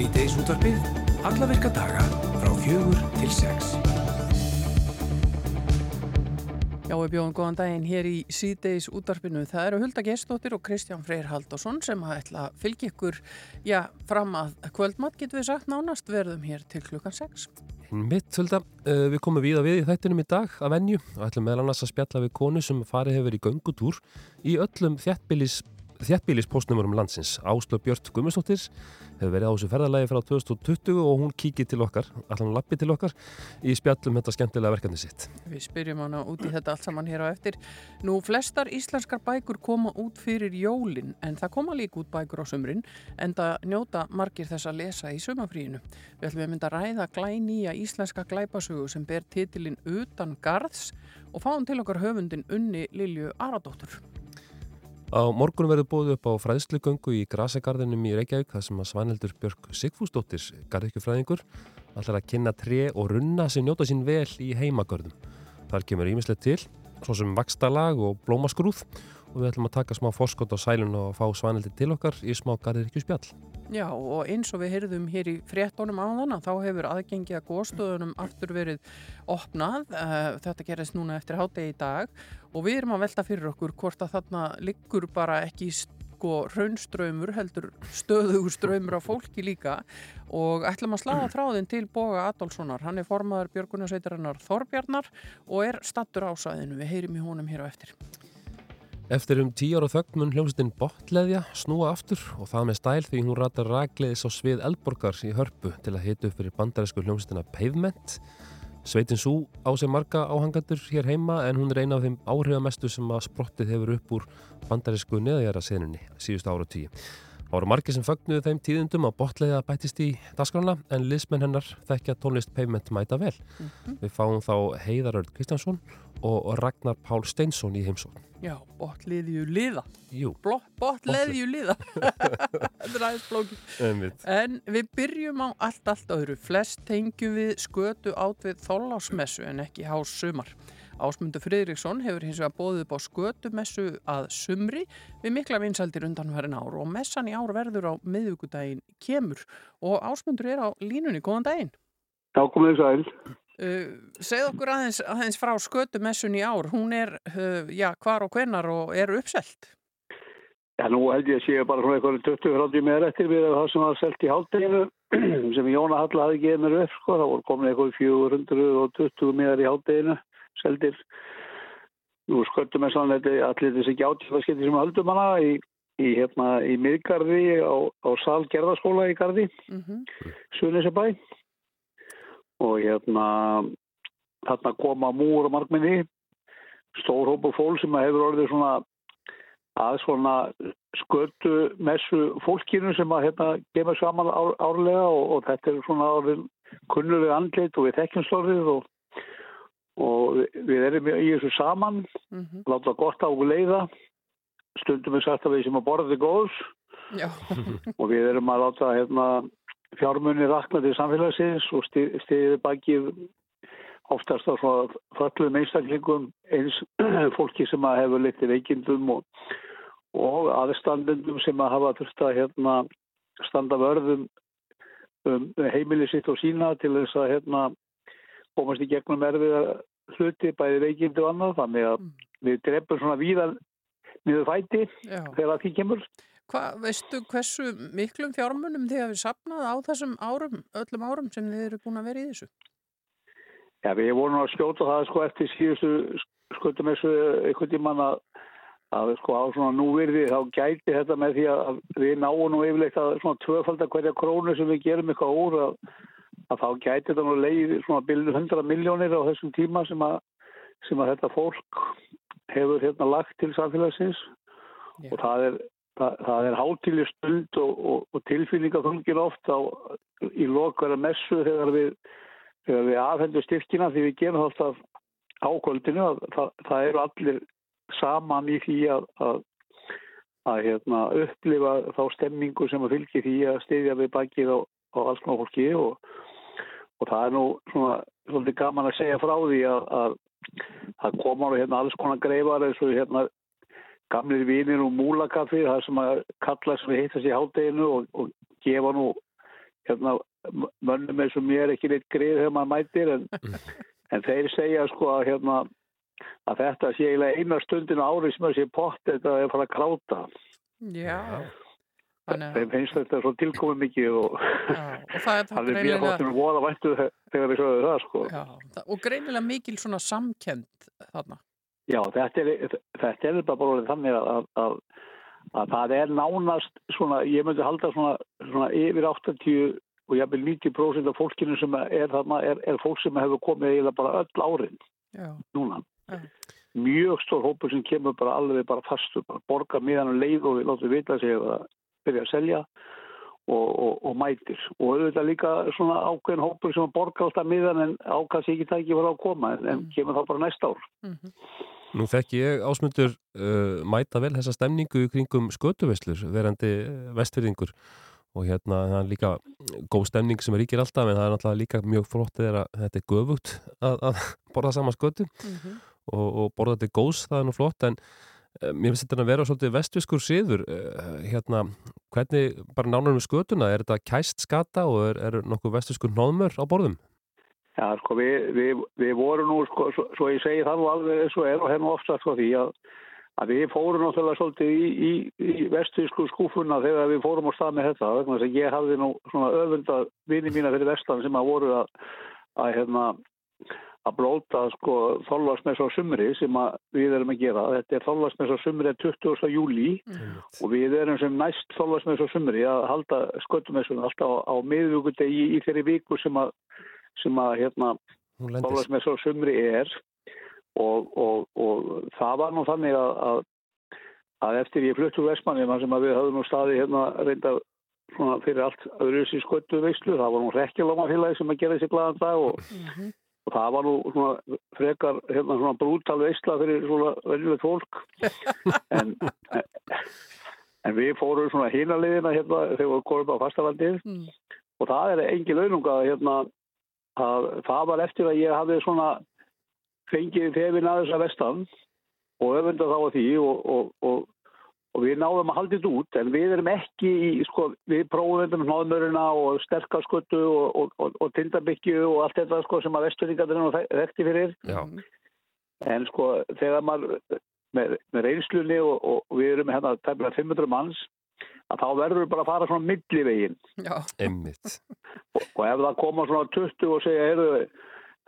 Svíteis útvarpið, alla virka daga frá fjögur til sex. Já, við bjóðum góðan daginn hér í síðdeis útvarpinu. Það eru Hulda Gestóttir og Kristján Freyr Haldásson sem að ætla að fylgja ykkur, já, fram að kvöldmatt getur við sagt nánast verðum hér til klukkan 6. Mitt, Hulda, uh, við komum við að við í þættinum í dag að venju og ætlum meðal annars að spjalla við konu sem farið hefur í göngutúr í öllum þjættbílis þjættbílispostnumurum landsins. Áslu Björn Gummistóttir hefur verið á þessu ferðarlægi frá 2020 og hún kíkir til okkar, allan lappi til okkar í spjallum þetta skemmtilega verkefni sitt. Við spyrjum hana út í þetta allt saman hér á eftir. Nú, flestar íslenskar bækur koma út fyrir jólin en það koma líka út bækur á sumrin en það njóta margir þess að lesa í sumafríinu. Við ætlum að mynda að ræða glænýja íslenska glæpasögu sem ber titilinn Utan Garðs og fáum til okkar höfundin Unni Lilju Aradóttur. Á morgun verður bóðu upp á fræðslugöngu í Grasegarðinum í Reykjavík þar sem að Svanhildur Björk Sigfúsdóttir, garðikjufræðingur, ætlar að kynna tre og runna sem njóta sín vel í heimagörðum. Þar kemur ímislegt til, svo sem vakstalag og blómaskrúð og við ætlum að taka smá forskot á sælun og fá Svanhildur til okkar í smá garðikjuspjall. Já og eins og við heyrðum hér í fréttónum á þann að þá hefur aðgengi að góðstöðunum aftur verið opnað. Þetta gerist núna eftir hátegi í dag og við erum að velta fyrir okkur hvort að þarna liggur bara ekki sko raunströymur heldur stöðugur ströymur af fólki líka og ætlum að slaga þráðin til Boga Adolfssonar. Hann er formaður Björgunarsveitarinnar Þorbjarnar og er stattur ásæðinu. Við heyrim í honum hér á eftir. Eftir um tíu ára þögn mun hljómsveitin Botleðja snúa aftur og það með stæl því hún ratar ragleiðis á svið Eldborgar í hörpu til að hita upp fyrir bandaræsku hljómsveitina Pavement. Sveitin Sú á sig marga áhangandur hér heima en hún er eina af þeim áhrifamestu sem að sprottið hefur upp úr bandaræsku neðjara senunni síðustu ára og tíu. Það voru margir sem fögnuðu þeim tíðundum að botleiða bætist í dasgrána en liðsmenn hennar þekkja tónlist Pavement mæta vel. Mm -hmm. Við fáum þá Heiðarörd Kristjánsson og Ragnar Pál Steinsson í heimsókn. Já, botleðju liða. Jú. Botleðju liða. Þetta er aðeins flókið. En við byrjum á allt, allt öðru. Flest tengjum við skötu át við þólásmessu en ekki hás sumar. Ásmundur Fridriksson hefur hins vegar bóðið upp á skötumessu að sumri við mikla vinsaldir undanverðin ár og messan í ár verður á miðugudaginn kemur og Ásmundur er á línunni. Góðan daginn. Já, komið þess aðeins. Uh, segð okkur aðeins, aðeins frá skötumessun í ár. Hún er, uh, já, hvar og hvenar og er uppselt? Já, nú held ég að séu bara svona eitthvað 20-30 meður eftir við það sem var selt í hátteginu sem Jóna Halla hafi gefið mér upp, sko. Það voru komin eitthvað 420 meður í hátteginu seldir. Nú skötumessan allir þessi gjáttífaskipti sem höldum hana í, í, hérna, í miðgarði á, á Sal Gerðarskóla í Garði, mm -hmm. Suðnisabæ og hérna þarna koma múur og markminni stór hópa fólk sem hefur orðið svona að svona skötu messu fólkinu sem að hérna gefa saman ár, árlega og, og þetta er svona orðin kunnuleg andlit og við þekkjum slórið og, og við erum í þessu saman. Mm -hmm. láta gott á leiða. Stundum við sagt að við sem að borða þig góðs. Og við erum að láta hérna fjármunni rakna til samfélagsins og stiðið bakið oftast á svona föllum einstaklingum eins fólki sem að hefur litið veikindum og, og aðstandendum sem að hafa þurft að hérna, standa vörðum um heimilið sitt og sína til þess að hérna, komast í gegnum erfiða hluti bæði veikindu og annað þannig að mm. við drefum svona víðan niður fæti Já. þegar því kemur Hva, veistu hversu miklum fjármunum þið hafið sapnað á þessum árum, öllum árum sem þið eru búin að vera í þessu? Já, við vorum að skjóta það sko eftir síðustu skutum þessu einhvern tíman að, að sko á svona núvirði þá gæti þetta með því að við náum nú yfirleitt að svona tvöfaldar hverja krónu sem við gerum eitthvað úr að, að þá gæti þetta nú leið svona bildu 100 miljónir á þessum tíma sem að, sem að þetta fólk hefur hérna lagt til samfélagsins Já. og það er Það, það er hátileg stund og, og, og tilfinningaþungir oft á, í lokara messu þegar við, þegar við afhendur styrkina því við gerum alltaf ákvöldinu að það, það eru allir saman í því að, að, að hérna, upplifa þá stemmingu sem að fylgja því að stiðja við bakið á, á alls konar fólki og, og það er nú svona, svona gaman að segja frá því að það koma hérna, alls konar greifar eins og hérna gamlir vinir og múlakaffi það sem að kalla sem við heitast í hátteginu og, og gefa nú hérna, mönnum eins og mér ekki neitt greið þegar maður mætir en, en þeir segja sko að hérna að þetta sé eiginlega eina stundin á ári sem að sé pott þetta er að fara að kráta Já. Þeim finnst þetta svo tilkomið mikið og já, og það er mjög greinilega, hóttum voða væntu þegar við sögum það sko já, og greinilega mikil svona samkend þarna. Já, þetta er, þetta er bara bara þannig að, að, að það er nánast svona, ég myndi halda svona, svona yfir 80 og jafnvel 90% af fólkinu sem er þarna er, er fólk sem hefur komið eiginlega bara öll árin Já, núna. Já. Mjög stór hópur sem kemur bara alveg bara fastu, bara borga miðan og leið og við látum vita sig að byrja að selja og, og, og mætir. Og auðvitað líka svona ákveðin hópur sem borgar alltaf miðan en ákast ekki tæki fyrir að koma en, en Mm. kemur þá bara næsta ár. mhm, Nú þekki ég ásmundur uh, mæta vel þessa stemningu kringum skötuveslur, verandi uh, vestfyrðingur og hérna það er líka góð stemning sem ríkir alltaf en það er náttúrulega líka mjög flott þegar þetta er göfugt að, að borða sama skötu mhm. og, og borða þetta góðs, það er nú flott en uh, mér finnst þetta að vera svolítið vestfiskur siður uh, hérna, hvernig bara nánar um skötuna, er þetta kæst skata og er, er nokkuð vestfiskur nóðmör á borðum? Já, sko, við, við, við vorum nú, sko, svo, svo ég segi það nú alveg eins og er og hefum ofta sko því að, að við fórum náttúrulega svolítið í, í, í vestísku skúfuna þegar við fórum á stað með þetta vegna þess að ég hafði nú svona öfunda vini mína fyrir vestan sem að voru að, að hérna að blóta sko þóllarsmess á sumri sem að við erum að gera. Þetta er þóllarsmess á sumri 20. júli og við erum sem næst þóllarsmess á sumri að halda sköttumessun alltaf á, á miðvíkudegi í þeirri viku sem að sem að hérna lendir Þorlarsmess á sumri er og, og, og það var nú þannig að, að, að eftir ég fluttu Vestmannum sem að við höfum nú staði hérna reynda svona fyrir allt öðruðs í sköttu veislu, það var nú rekkjalómafélagi sem að gera þessi glaðan dag og, Mhm. og það var nú svona frekar hérna svona brútal veisla fyrir svona verðilegt fólk en, en við fórum svona hinaliðina hérna þegar við komum á fastavaldið Mm. og það er engin laununga hérna að það var eftir að ég hafði svona fengið þefin að þessa vestan og öfunda þá að því og, og, og, og við náðum að halda þetta út en við erum ekki í, sko, við prófum þetta með náðmöruna og sterkaskötu og, og, og, og tindabyggju og allt þetta sko sem að vesturningar nú þekkti fyrir Já. En sko þegar maður með, með reynslunni og, og, og við erum hérna tæmlega 500 manns að þá verður við bara að fara svona millivegin Já, Emmitt. og, og ef það koma svona 20 og segja, heyrðu,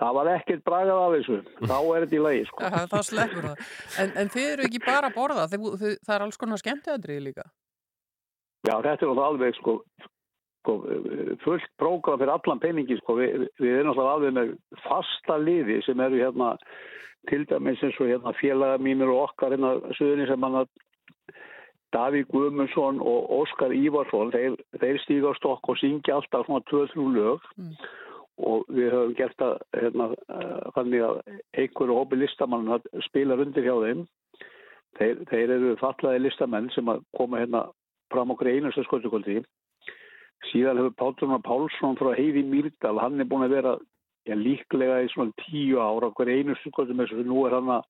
það var ekkert bragað af þessu, þá er þetta í lagi, sko. það, það sleppur það. En, en þið eru ekki bara að borða, þið, þið, það er alls konar skemmtiðadrið líka. Já, þetta er alveg, sko, sko fullt prógram fyrir allan peningi, sko, við, við erum náttúrulega alveg með fasta liði sem eru hérna, til dæmis eins og hérna félaga mínir og okkar hérna suðunni sem hann að Davík Guðmundsson og Óskar Ívarsson, þeir, þeir stíga á stokk og syngja alltaf svona 2-3 lög Mm. og við höfum gert það hérna, uh, þannig að einhverju hópi listamann spilar undir hjá þeim. Þeir, þeir eru fallaði listamenn sem koma hérna fram okkur einustu skotukvöldi. Síðan hefur Pálsson Pálsson frá Heiði Mýrdal, hann er búin að vera já, líklega í svona tíu ára okkur einustu og nú er hann að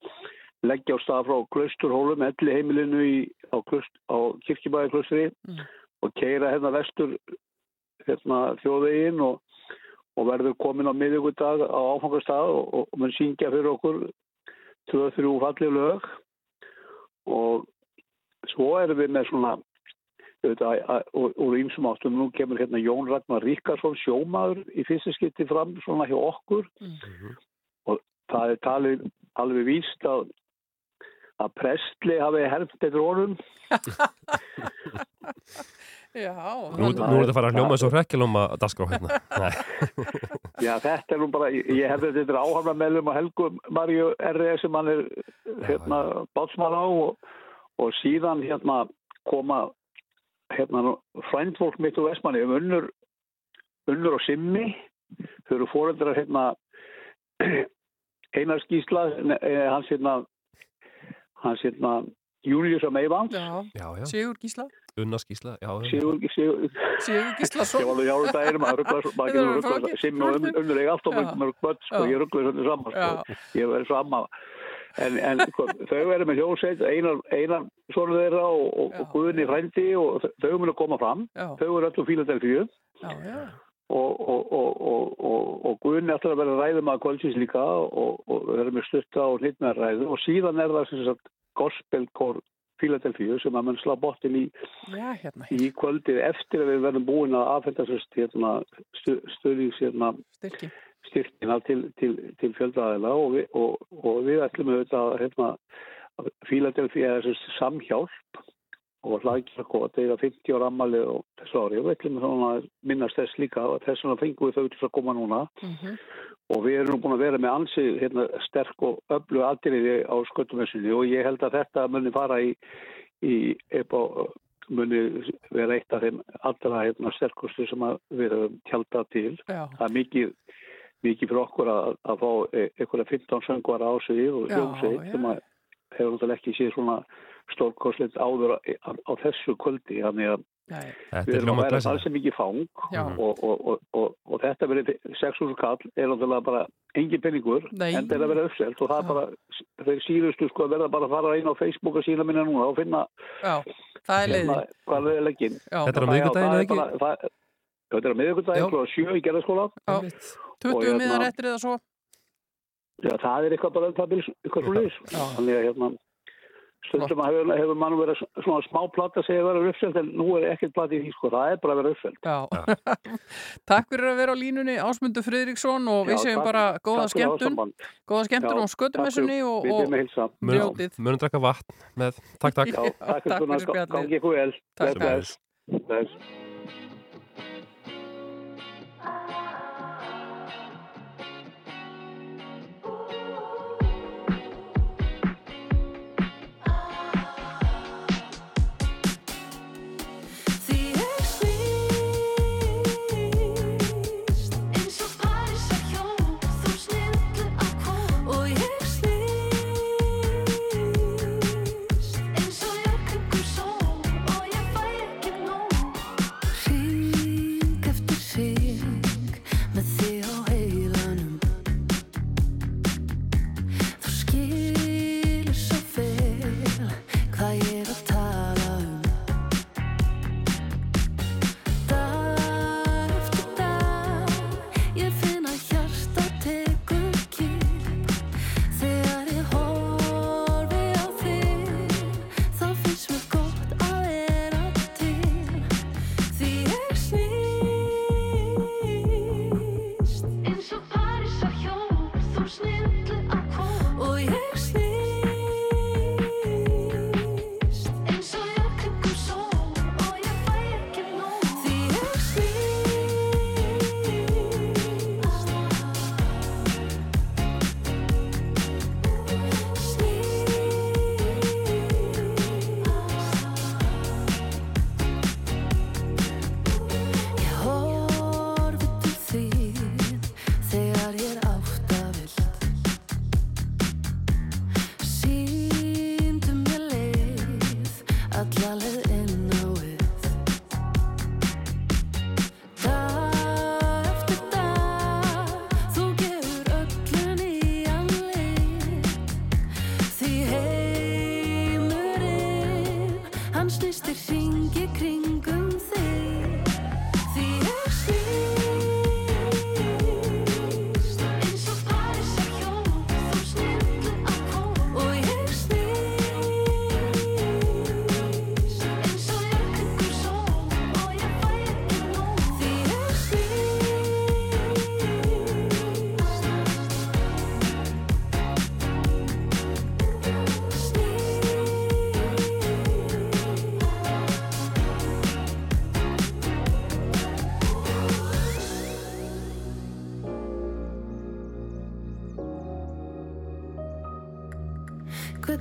leggja á stað frá Klausturhólum, elli heimilinu í, á, á Kirkjubæðiklaustri Mm. og keira hérna vestur hérna, þjóðvegin og, og verður komin á miðugudag á áfangastað og, og, og mun syngja fyrir okkur 2-3 fallið lög og svo erum við með svona úr ýmsum áttum nú kemur hérna Jón Ragnar Ríkarsson sjómaður í fyrsta skipti fram svona hjá okkur Mm. og það er talið alveg víst að að prestli hafi herft eftir honum Já, Nú, nú er þetta að fara að hljóma eins og hrekkjalóma dagskrá hérna. Nei. Já, þetta er nú bara, ég ég hefði þetta áhafna meðlum og Helgu Marju R.E. sem hann er hérna bátsmann á og, og síðan hérna koma hérna frændfólk mitt úr Vestmanni um unnur, unnur og simmi þau eru fóreldrar hérna Einar Skísla eh, hans hérna hans hérna Július og Meivans já, Já, já. Sigur Gísla, Unna skísla. Já, já. Sigur, Sigur, Sigur ég var alveg daginn maður rugglar, maður flókið, simmi og unnur eiga allt og mörg börn sko, ég rugglar svolítið saman sko ég verði amma En, en sko, þau eru með hljómsveit, einar, einar svona þeirra og, og, og Guðni frændi og þau- þau munu koma fram. Já, Þau eru öllu Fíladelfíu já, já. Og, og, og, og, og, og Guðni ætlar að vera ræðum að kvöldsins líka og, og vera með stutta og hlýtnar ræðu og síðan er það sem sagt gospelkór Fíladelfíu sem að mann slá bottin í, Já, hérna, í kvöldið eftir að við verðum búin að aðfenda hérna, stu, stuðnings hérna, styrki. styrkina til, til, til fjöldaðila og, og, og við ætlum auðvitað hérna, að Fíladelfíu er samhjálp og hlaðkjarkot eða 50 ára ammali og þessu ári. Og við ætlum svona að minnast þess líka og þess vegna fengum við þau til að koma núna. Mm og við erum búin að vera með ansi hérna, sterk og öllu aðriði á sköttumessunni og ég held að þetta muni fara í, í á, muni vera eitt af þeim allra hérna, sterkustu sem við höfum tjálta til. Já, Það er mikið, mikið fyrir okkur að, að fá e- einhverja 15 söngvara á sig og hljómsveit sem að hefur náttúrulega ekki séð svona stórkostlegt áður á, á, á þessu kvöldi. Þannig að nei, Þetta við er erum að vera alls sem mikið fang já. og, og, og, og, og þetta verið 6.000 kall er náttúrulega bara engin penningur Nei. en þetta er að vera uppselt og það er bara þeir síðustu sko að verða bara að fara inn á Facebook og sína minna núna og finna Já, það er hérna, leiðin. hvað er leggin Já, Þetta er á Það- miðvikudaginn, það eða ekki? það- Þetta er á miðvikudaginn klokka 7 í gerðarskóla já. Einmitt. 20 og hérna- miðar eftir eða svo. Já, það er eitthvað bara um það eitthvað svo Já. þannig að hérna stundum að hefur, hefur mann verið svona smá platta að segja að vera uppselt en nú er ekkert platta í því sko, það er bara að vera Já. Takk fyrir að vera á línunni Ásmundur Friðriksson og við segjum bara góða fyrir skemmtun, góða skemmtun Já, á skötumessunni takk og, og Njótið. Munum drakka vatn með, takk, takk. Já, takk fyrir fyrir spjallið. gangi ykkur vel. Takk. Bless,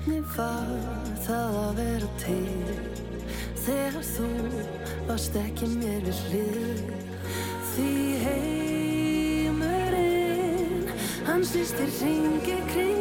Hvernig var það að vera til? Þegar þú varst ekki mér við hlið. Því heimurinn Hann snýstir ringi kringum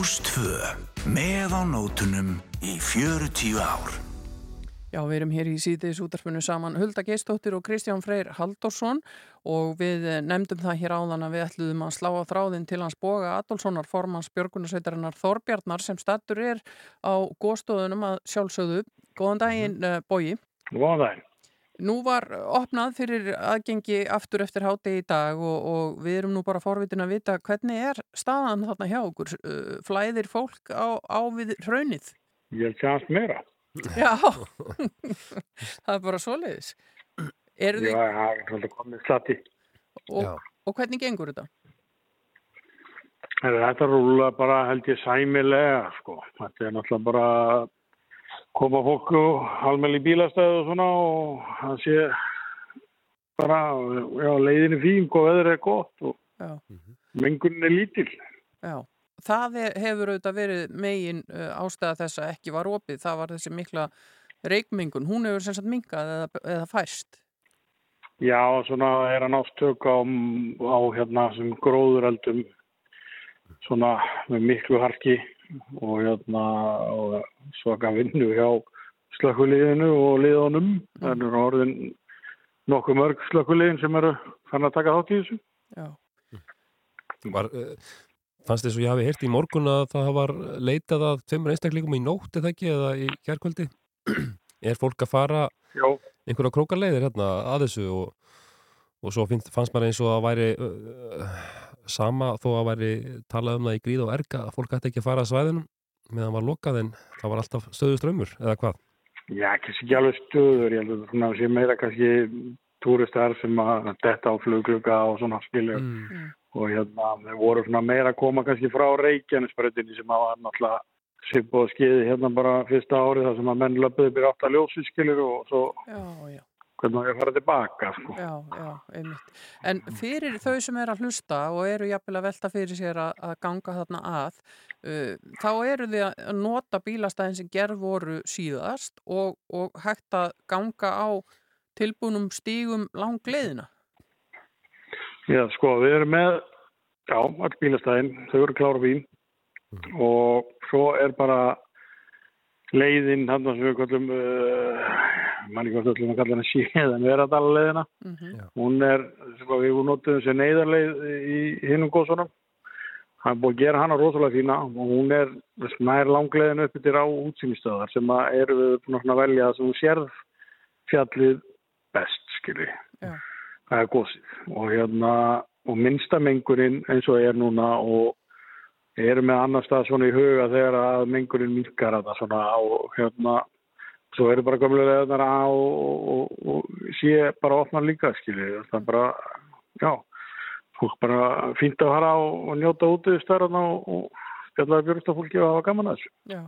Rástvö með á nótunum í 40 ár. Já, við erum hér í síðdeis útarpunum saman Hulda Geistóttir og Kristján Freyr Halldórsson og við eh, nefndum það hér áðan að við ætluðum að slá á þráðin til hans boga Adolfssonar formans Björgunarsveitarinnar Þorbjarnar sem stattur er á góðstóðunum að sjálfsögðu. Góðan daginn, mm. Bogi. Góðan daginn. Nú var opnað fyrir aðgengi aftur eftir hátegi í dag og, og við erum nú bara forvitin að vita hvernig er staðan þarna hjá okkur? Uh, Flæðir fólk á, á við raunið? Ég held sér hans meira. Já, það er bara svoleiðis. Eru Já, það er svolítið komið slatti. og, og hvernig gengur þetta? Þetta rúla bara held ég sæmilega, sko. Þetta er náttúrulega bara koma fólku almenni bílastæðu og svona og það sé bara, já, leiðin er fín og veður er gott og Já, mengunin er lítil. já. Það hefur auðvitað verið megin uh, ástæða þess að ekki var opið. Það var þessi mikla reikmingun. Hún hefur sem sagt minkað eða, eða fæst. Já, svona er hann ástök á, á hérna sem gróðureldum svona með miklu harki og hérna og svaka vinnu hjá slökkuliðinu og liðunum. Það eru orðin nokkuð mörg slökkuliðin sem eru fann að taka þátt í þessu. Já, Var, uh, fannst þess að ég hafi heyrt í morgun að það var leitað að tveimur einstaklingum í nótt eða ekki eða í kjærkvöldi er fólk að fara Já, einhverja krókarleiðir hérna að þessu og, og svo finnst, fannst maður eins og að væri uh, sama þó að væri talað um það í gríð og erga að fólk ætti ekki að fara að svæðinum meðan var lokað en það var alltaf stöðu strömmur eða hvað já, kannski ekki alveg stöður, ég held að svona sé meira kannski túristar sem að detta á flugkluga og svona skilja mm. og hérna þeir voru svona meira að koma kannski frá Reykjanesbröðinni sem að var náttúrulega svipp og skiði hérna bara fyrsta árið þar sem að menn löpuði byrja átt að ljósi skilir og svo já, já. Hvernig á ég að fara tilbaka sko. Já, já, einmitt. En fyrir þau sem er að hlusta og eru jafnvel að velta fyrir sér að, að ganga þarna að, uh, þá eru þið að nota bílastæðin sem gerð voru síðast og, og hægt að ganga á tilbúnum stígum langleðina. Já, sko, við erum með já, all bílastæðin, þau eru klára bíl og svo er bara leiðin hann sem við kallum uh, manni hvað öllum að kalla hana síðan veradalaleiðina Mm -hmm. hún er, sko, við notum þessi neyðarleið í hinnum góðsonum hann er búið að gera hana rosalega fína og hún er nær langleiðin uppi til á útsýnistöðar sem að eru við búin að velja sem hún sérð fjallið best, skilji. Já. það er gósið og hérna og minnstamengunin eins og er núna og eru með annar stað svona í huga þegar að mengunin minkar að það svona og hérna svo eru bara gömlega leðnar á og, og, og sé bara opna líka skilji, það er bara já, fólk bara fínt að fara og, og njóta út í stærðan og, spjallaði björgstafólki og hafa gaman að þessu. Já,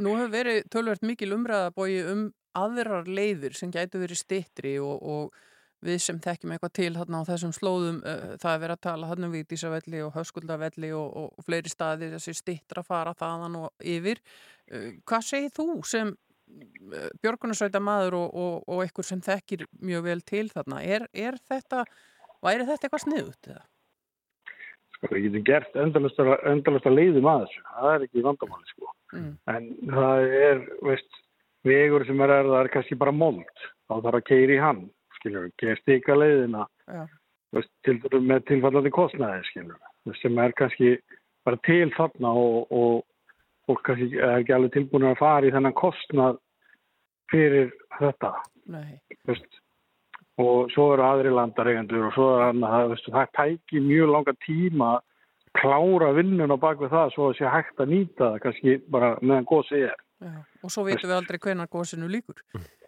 nú hefur verið tölvert mikil umræðabói um aðrar leiðir sem gætu verið stittri og við sem þekkjum eitthvað til þarna á þessum slóðum, uh, það er verið að tala þarna um Vítísavelli og Höskuldavelli og, og, fleiri staði þessi stittra fara þaðan og yfir. Uh, hvað segir þú sem uh, björgunarsveita maður og, og, og einhver sem þekkir mjög vel til þarna? Er, er þetta, væri þetta eitthvað sniðut sko, við getum gert endalasta leiðum að þessu, það er ekki vandamáli sko Mm. en það er, veist vegur sem er erðar kannski bara mold þá þarf að keira í hann, skiljum við stika leiðina Já, veist, til, með tilfallandi kostnæði skiljum við, sem er kannski bara til þarna og, og fólk kannski er ekki alveg tilbúin að fara í þennan kostnað fyrir þetta nei, veist, og svo eru aðri landareigendur og svo er hann að veist, það tæki mjög langa tíma klára vinnun á bak við það svo að sé hægt að nýta það kannski bara meðan gósið er. já. Og svo vitum við aldrei hvenar gósinu líkur.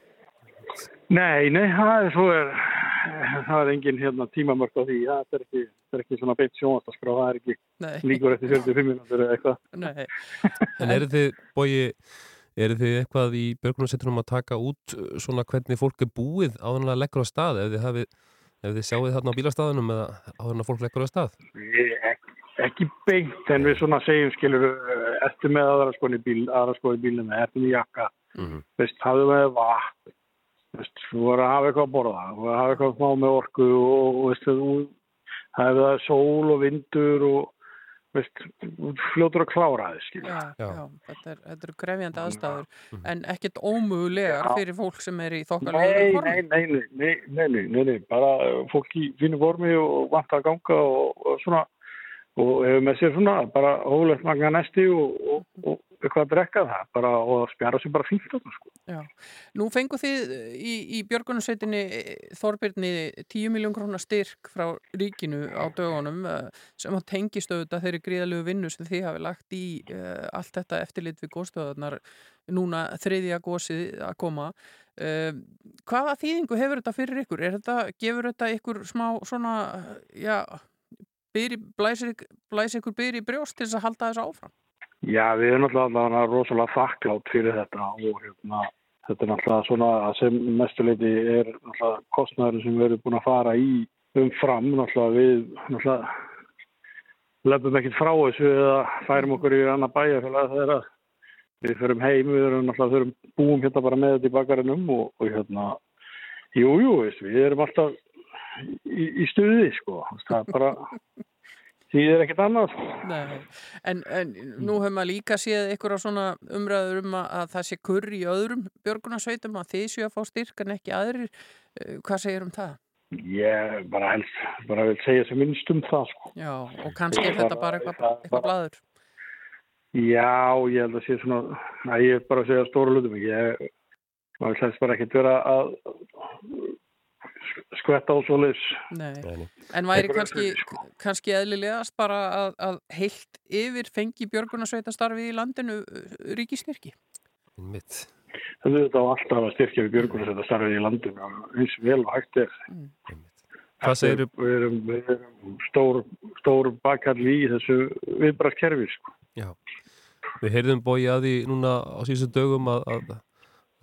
Nei, nei, það er svo er það er engin hérna, tímamörk á því það er ekki, það er ekki svona beint sjónastaskrá það er ekki Nei, líkur eftir 45 minútur eða eitthvað. nei. En eru þið, bói, eru þið eitthvað í björgunarsveitunum að taka út uh, svona hvernig fólk er búið áðurlega leggur á stað ef þið, hafi, ef þið sjáið þarna á bílastæðunum eða áðurlega fólk leggur á stað? Ég, ekki beint en við svona segjum skilur ertu með aðra skoðin í bíl, aðra skoðin í bílum ertu með jakka, Mm -hmm. veist, hafðu með vatn veist, voru að hafa eitthvað að borða voru að hafa eitthvað að smá með orku og, og veist, það hefði það sól og vindur og veist, fljótur að klára þið já, já. já, þetta eru er grefjandi mm. aðstæður ja. en ekkert ómögulegar ja. fyrir fólk sem er í þokkalega nei, nei, nei, nei, nei, nei bara fólk í fínu formi og vant að ganga og, og svona og hefur með sér svona bara hólegt magna næsti og, og, og, eitthvað að drekka það bara og spjara sér bara fínt sko. Nú fengu þið í, í Björgunarsveitinni Þorbirni 10 miljón krónar styrk frá ríkinu á dögunum eh, sem tengist auðvitað þeirri gríðalegu vinnu sem þið hafi lagt í uh, allt þetta eftirlit við góðstöðunar núna þriðja gósið að koma. Uh, hvaða þýðingu hefur þetta fyrir ykkur? Þetta, gefur þetta ykkur smá svona, já, blæsir, blæsir ykkur byr í brjóst til þess að halda þessu áfram? Já, við erum náttúrulega rosalega þakklátt fyrir þetta og hérna, þetta er náttúrulega svona að sem mestuleiti er náttúrulega kostnæður sem við erum búin að fara í umfram, náttúrulega við náttúrulega lefum ekkert frá þessu eða færum okkur í annar bæjarfélag þegar við förum heim, við erum náttúrulega þurfum búum hérna bara með þetta í bakarinnum og, og hérna, jú, jú, við erum alltaf í, í stuði, sko, það er bara, því er ekkert annað. Nei, en, en nú hefur maður líka séð ykkur á svona umræður um að, að það sé kurr í öðrum björgunarsveitum að þið séu að fá styrk en ekki aðrir. Eh, Hvað segir um það? Ég bara helst, bara vil segja sem minnst um það sko. Já, og kannski er þetta bara eitthvað, eitthvað blaður. Já, ég held að sé svona, að ég er bara að segja stóra hlutum. Ég, maður helst bara ekkert vera að skvetta á svo nei. En væri kannski, sko. kannski eðlilegast bara að, að heilt yfir fengi björgunarsveitastarfi í landinu uh, ríkisnyrki? Mitt. Það er þetta á alltaf að styrkja við björgunar þetta starfið í landinu eins vel og hægt er. Hvað segirðu- Við erum, við erum stór, stór bakkall í þessu viðbrastkerfi sko. Já. Við heyrðum bói að því núna á síðustu dögum að, að,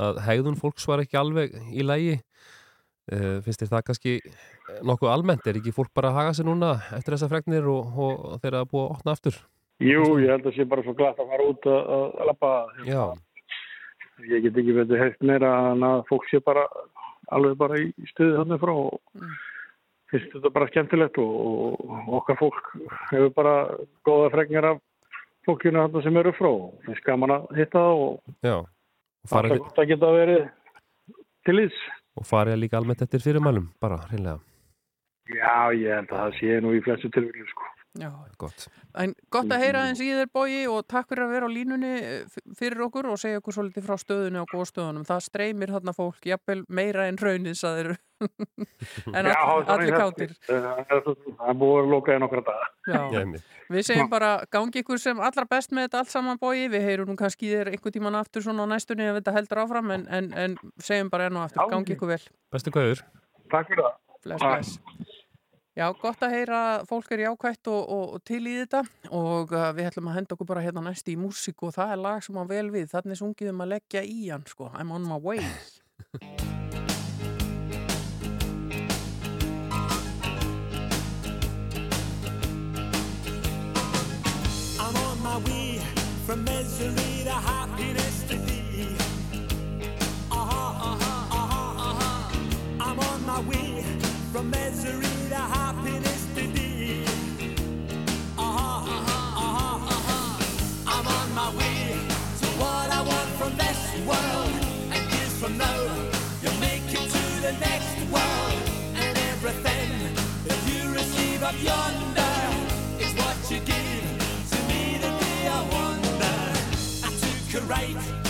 að hegðun fólks var ekki alveg í lægi. Uh, finnst þér það kannski nokkuð almennt? Er ekki fólk bara að haga sig núna eftir þessa fregnir og, og þeirra að búa að opna aftur? Jú, ég held að sé bara svo glatt að fara út að, að, lappa. Já, Ég get ekki betur heilt meira en að fólk sé bara alveg bara í stuði þannig frá og Mm. finnst þetta bara skemmtilegt og, og okkar fólk hefur bara góða fregnir af fólkinu þarna sem eru frá. Finnst gaman að hitta það og já. Og farið, alltaf gott að geta verið til þess. Og farið líka almennt eftir fyrirmælum, bara, hreinlega. Já, ég held að það sé nú í flestu tilvílu sko. Já, Gott. en gott að heyra eins í þér bói og takk fyrir að vera á línunni eh, fyrir okkur og segja okkur svolítið frá stöðunni og góðstöðunum. Það streymir þarna fólk, jafnvel meira en raunin, saðir en Já, all, er allir kátir. Það er- er búið að loka í nokkra. Já, Já. einmitt. Við segjum bara gangi ykkur sem allra best með þetta allt saman bói. Við heyrum nú kannski þér einhvern tíman aftur svona á næstunni ef þetta heldur áfram en, en, en segjum bara enn og aftur, Já. gangi ykkur vel. Bestu kvæður. Takk fyrir það. Já, gott að heyra að fólk er jákvætt og, og, og til í þetta og uh, við ætlum að henda okkur bara hérna næst í músík og það er lag sem á vel við. Þannig sungið um að leggja í hann, sko. I'm on my way. I'm on my way from misery to happiness to thee. Uh-huh, uh-huh, uh-huh, uh-huh. I'm on my way from misery right,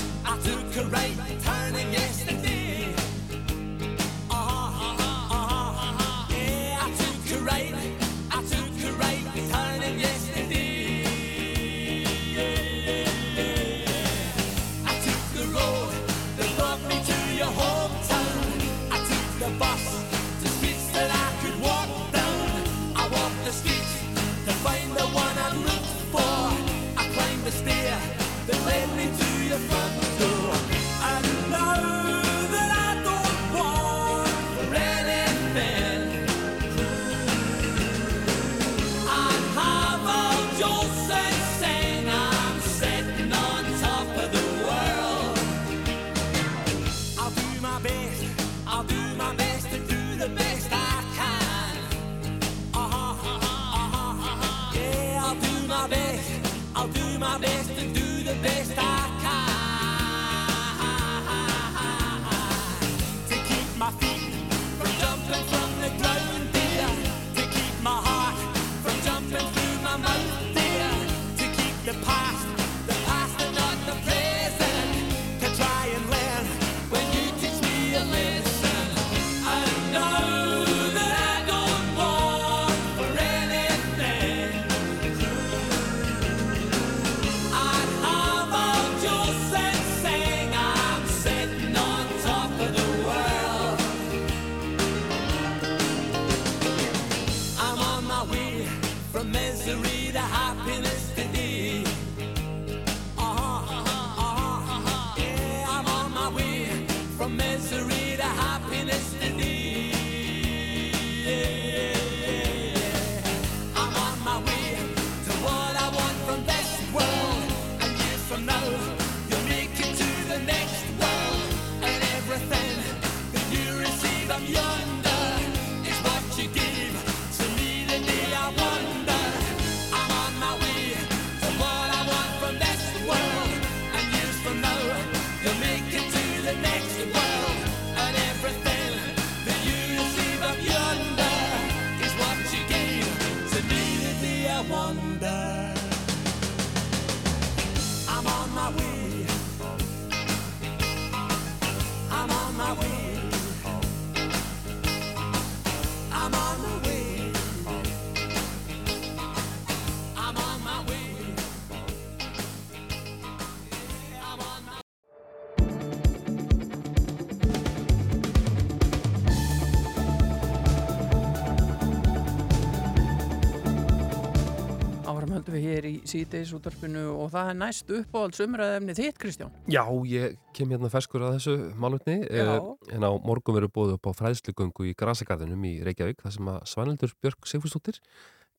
Höldum við hér í síðdeis útvarpinu og það er næst uppáhalds umræðefni þitt Kristján. Já, ég kem hérna ferskur að þessu málutni Já. en á morgun verður bóðið upp á fræðslugöngu í Grasagarðinum í Reykjavík þar sem að Svanildur Björk Sigfúsdóttir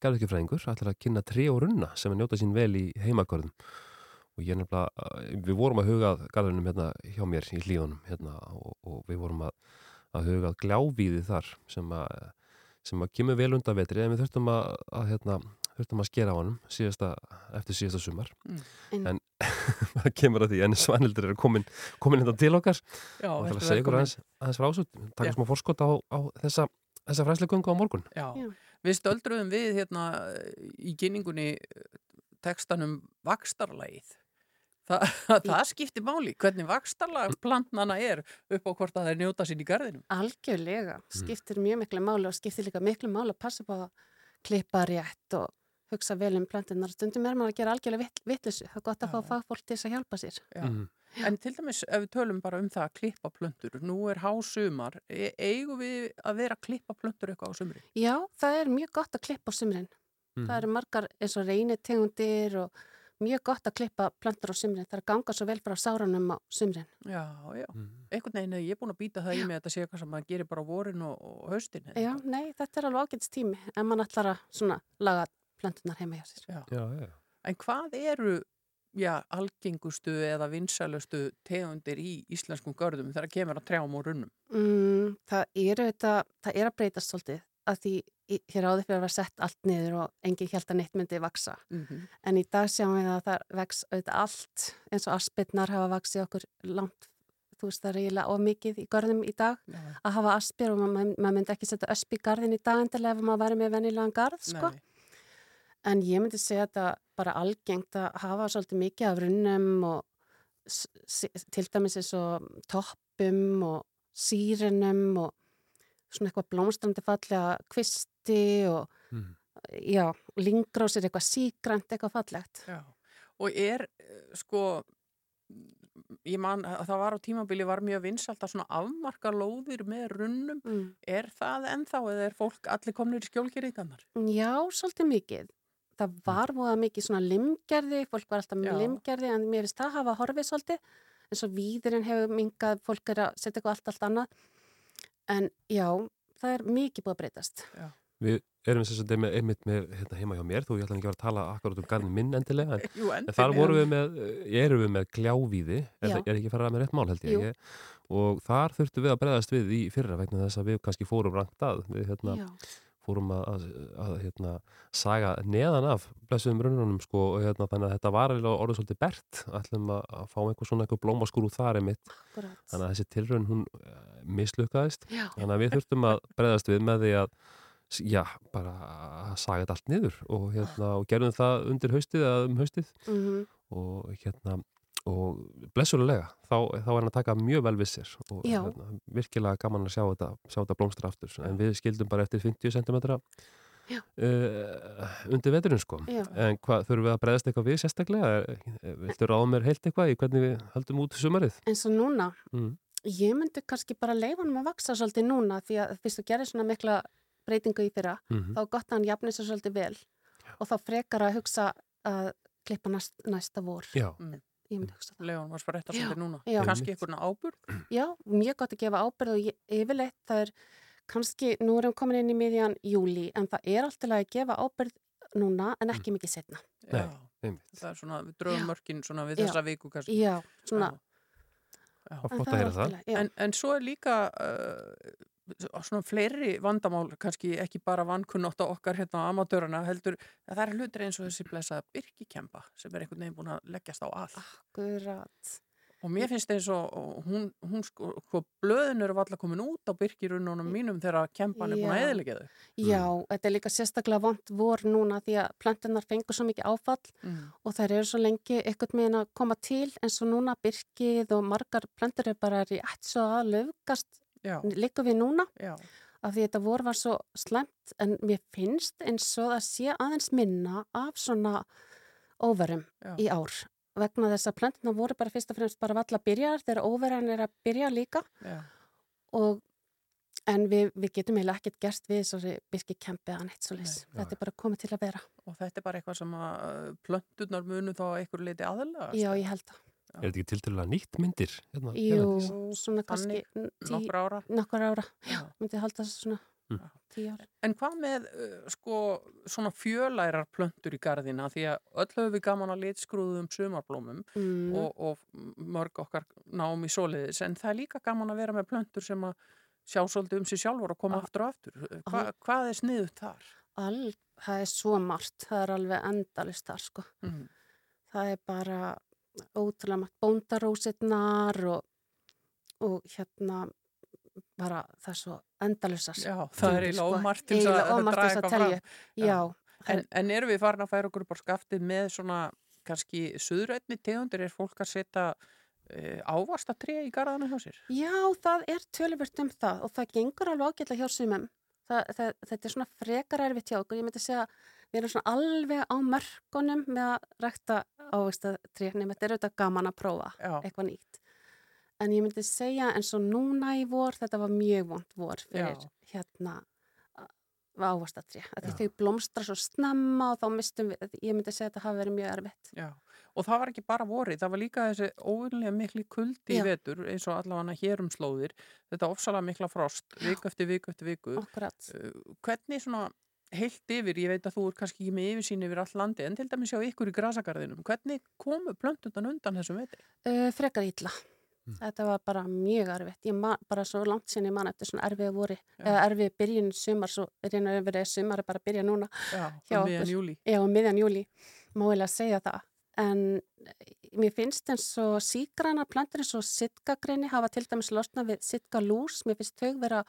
garðvikifræðingur ætlar að kynna tré og runna sem að njóta sín vel í heimagörðum og ég nefnilega, eh, við vorum að huga að garðinum hérna hjá mér í hlíðunum hérna og, og við vorum að, að huga að gljávíði þar sem að sem að kemur vel undan vetri en við þurftum að, að hérna, þurftum að skera á honum síðasta, eftir síðasta sumar En- en það kemur að því en Svanhildur er komin, komin hérna til okkar Já, og það vertu að segja ykkur aðeins, aðeins frá ásut taka smá forskot á, á þessa, þessa fræslegöngu á morgun Já. Já. Við stöldruðum við hérna í kynningunni tekstanum vakstarlagið. Þa, það skiptir máli, hvernig vakstarlag plantnana er upp á hvort að það er njóta sín í garðinum. Algjörlega, skiptir mjög miklu máli og skiptir líka miklu máli að passa på að klippa rétt og hugsa vel um plantinnar. Stundum er maður að gera algjörlega vitt, vittlisu. Það er gott að Já. fá fagfólk til þess að hjálpa sér. Já. Mhm. En til dæmis ef við tölum bara um það að klippa plöntur, nú er hásumar, e eigum við að vera að klippa plöntur eitthvað á sumri? Já, það er mjög gott að klippa á sumrin. Mhm. Það eru margar eins og reynitegundir og mjög gott að klippa plantur á sumrin. Það er að ganga svo vel frá sáranum á sumrin. Já, já. Mhm. Einhvern veginn er ég búin að býta það í mig að þetta sé eitthvað sem maður gerir bara á vorin og, og haustin. Já, nei, þetta er alveg ágætst tími en mann ætlar að svona laga plantunar heima hjá sér. Já. Já, já, En hvað eru já, algengustu eða vinsælustu tegundir í íslenskum görðum þegar kemur að trjám og runnum? Mm, það, eru þetta, það er að breytast svolítið að því hér áður fyrir að vera sett allt niður og engin held að neitt myndi vaksa. Mm En í dag sjáum við að það vex auðvitað allt eins og aspirnar hafa vaksið okkur langt, þú veist það er eiginlega of mikið í görðum í dag Já, að hafa aspir og maður maður myndi ekki setja ösp í garðin í dag endilega ef maður væri með venjulegan garð, sko. nei. En ég myndi segja þetta bara algengt að hafa svolítið mikið af runnum og til dæmis eins og toppum og sírunum og svona eitthvað blómstrandi fallega kvisti og Mhm. já, lingrósir eitthvað sígrænt eitthvað fallegt. Já. Og er, eh, sko, ég man að það var á tímabili var mjög vinsalt að svona afmarka lóðir með runnum. Mm. Er það ennþá eða er fólk allir komnir í skjólgeringarnar? Já, svolítið mikið. Það var múið mikið svona limgerði, fólk var alltaf með Já. limgerði en mér finnst það hafa horfið svolítið eins og víðurinn hefur mingað, fólk er að setja eitthvað allt, allt annað. En já, það er mikið búið að breytast. Við erum þess að með, einmitt með hérna, heima hjá mér, þó ég ætla ekki að vera að tala akkurat um garðin minn endilega, en, Jú, en þar vorum við með, eh, erum við með gljávíði, er, Já. það- er ekki farað með rétt mál held ég, ég og þar þurftum við að bregðast við í fyrra vegna þess að við kannski fórum rangt að, við hérna, Já, fórum að, að, að hérna, saga neðan af blessuðum runnunum sko, og hérna, þannig að þetta var alveg orðið svolítið bert, ætlum að, að fá einhver svona einhver blómaskúr úr þar einmitt, akkurat. þannig að þessi tilraun hún uh, mislukkaðist. Já, Þannig að við þurftum að breyðast við með því að já, bara að saga þetta allt niður og, hérna, og gerðum það undir haustið eða um haustið. Mm og hérna og blessulega, þá, þá er hann að taka mjög vel við sér og Já. hérna, virkilega gaman að sjá þetta, sjá þetta blómstra aftur en við skildum bara eftir 50 cm Já. uh, undir veturinn sko já. en hvað, þurfum við að breyðast eitthvað við sérstaklega viltu ráða mér heilt eitthvað í hvernig við höldum út sumarið eins og núna, mm. ég myndi kannski bara leifa hann að vaksa svolítið núna því að fyrst þú gerir svona mikla breytingu í fyrra, Mm þá er gott að hann jafnir sér svolítið vel og þá frekar að hugsa að klippa næst, næsta vor. Já, Ég myndi hugsa það. Leon var spretta Já, svolítið núna. já. Kanski einhvern ábyrg? Já, mjög gott að gefa ábyrð og ég, yfirleitt það er kannski, nú erum við komin inn í miðjan júli en það er alltaf að gefa ábyrð núna en ekki mikið setna. Nei. Já. einmitt. Það er svona, við drögum mörkin svona við Já. þessa viku kannski. Já, svona. Já. En að. En, en svo er líka uh, svona fleiri vandamál, kannski ekki bara vankunnótt á okkar hérna á amatöruna, heldur að það er hlutir eins og þessi blessaða byrkikempa sem er einhvern veginn búin að leggjast á að. Akkurat. Og mér finnst eins og hún, hún sko, sko blöðin eru alltaf komin út á byrkirununum mínum þegar kempan er búin að eðilegja þau. Já, þetta er líka sérstaklega vond vor núna því að plantunar fengur svo mikið áfall Mm. og þær eru svo lengi einhvern veginn að koma til eins og núna byrkið og margar plantur er bara rétt svo að löfgast líka við núna já, af því þetta vor var svo slemt en mér finnst eins og það sé aðeins minna af svona óverum í ár vegna þess að plantuna voru bara fyrst og fremst bara valla byrjar þegar óveran er að byrja líka og en við, við getum eiginlega ekkert gerst við þessari byrki kempi að neitt svo leys. Nei. Þetta er bara komið til að vera. Og þetta er bara eitthvað sem að plöntunar munu þá einhver leiti aðalega. Já, ég held það. Er þetta ekki til til að nýtt myndir? Hérna, Jú? Jú, svona kannski Nokkur ára. nokkur ára. Já. Myndi halda þessu svona Mm. tíu ára. En hvað með uh, sko svona fjölærar plöntur í garðina því að öll höfum við gaman að litskrúðum sumarblómum Mm. og, og mörg okkar náum í soliðis en það er líka gaman að vera með plöntur sem að sjá svolítið um sig sjálfur og koma Ah. aftur og aftur. Hva, hvað er sniðut þar? All, það er svo margt. Það er alveg endalist þar, sko. Mm. Það er bara ótrúlega margt bóndarósirnar og, og hérna bara það er svo endalusar. Já, það er eiginlega ómart til þess að- telja. Já. En, en erum við farin að færa okkur á skaftið með svona kannski suðrætni tegundir er fólk að setja uh, ávastatré í garðana hjá sér? Já, það er töluvert um það og það gengur alveg ágætlega hjá sumum. Það, það, þetta er svona frekar erfitt hjá okkur. Ég myndi segja að við erum svona alveg á mörkunum með að rækta ávista tréknum. Þetta er auðvitað gaman að prófa Já. eitthvað nýtt. En ég myndi segja eins og núna í vor, þetta var mjög vond vor fyrir Já. hérna ávastatri. Þau blómstra svo snemma og þá mistum við, ég myndi segja að þetta hafi verið mjög erfitt. Já, og það var ekki bara vorið, það var líka þessi óvinlega mikli kuldi í vetur eins og allavega hér um slóðir, þetta ofsalega mikla frost, viku eftir viku eftir viku. Akkurat. Uh, Hvernig svona heilt yfir, ég veit að þú er kannski ekki með yfirsýn yfir all landi, en til dæmis hjá ykkur í grasagarðinum, hvernig komu plöntundan undan þessum vetri? Uh, frekar illa. Þetta var bara mjög erfitt. Ég man, bara svo langt sinni mann eftir svona erfiði voru, eða erfiði byrjun sumar, svo er hérna yfir eða sumar bara að byrja núna. Já, Hjá miðjan okkur. júli. Já, um miðjan júli, má eiginlega segja það. En eh, mér finnst eins og sígrænar plantur eins og sitkagreini hafa til dæmis losna við sitkalús. Mér finnst þau vera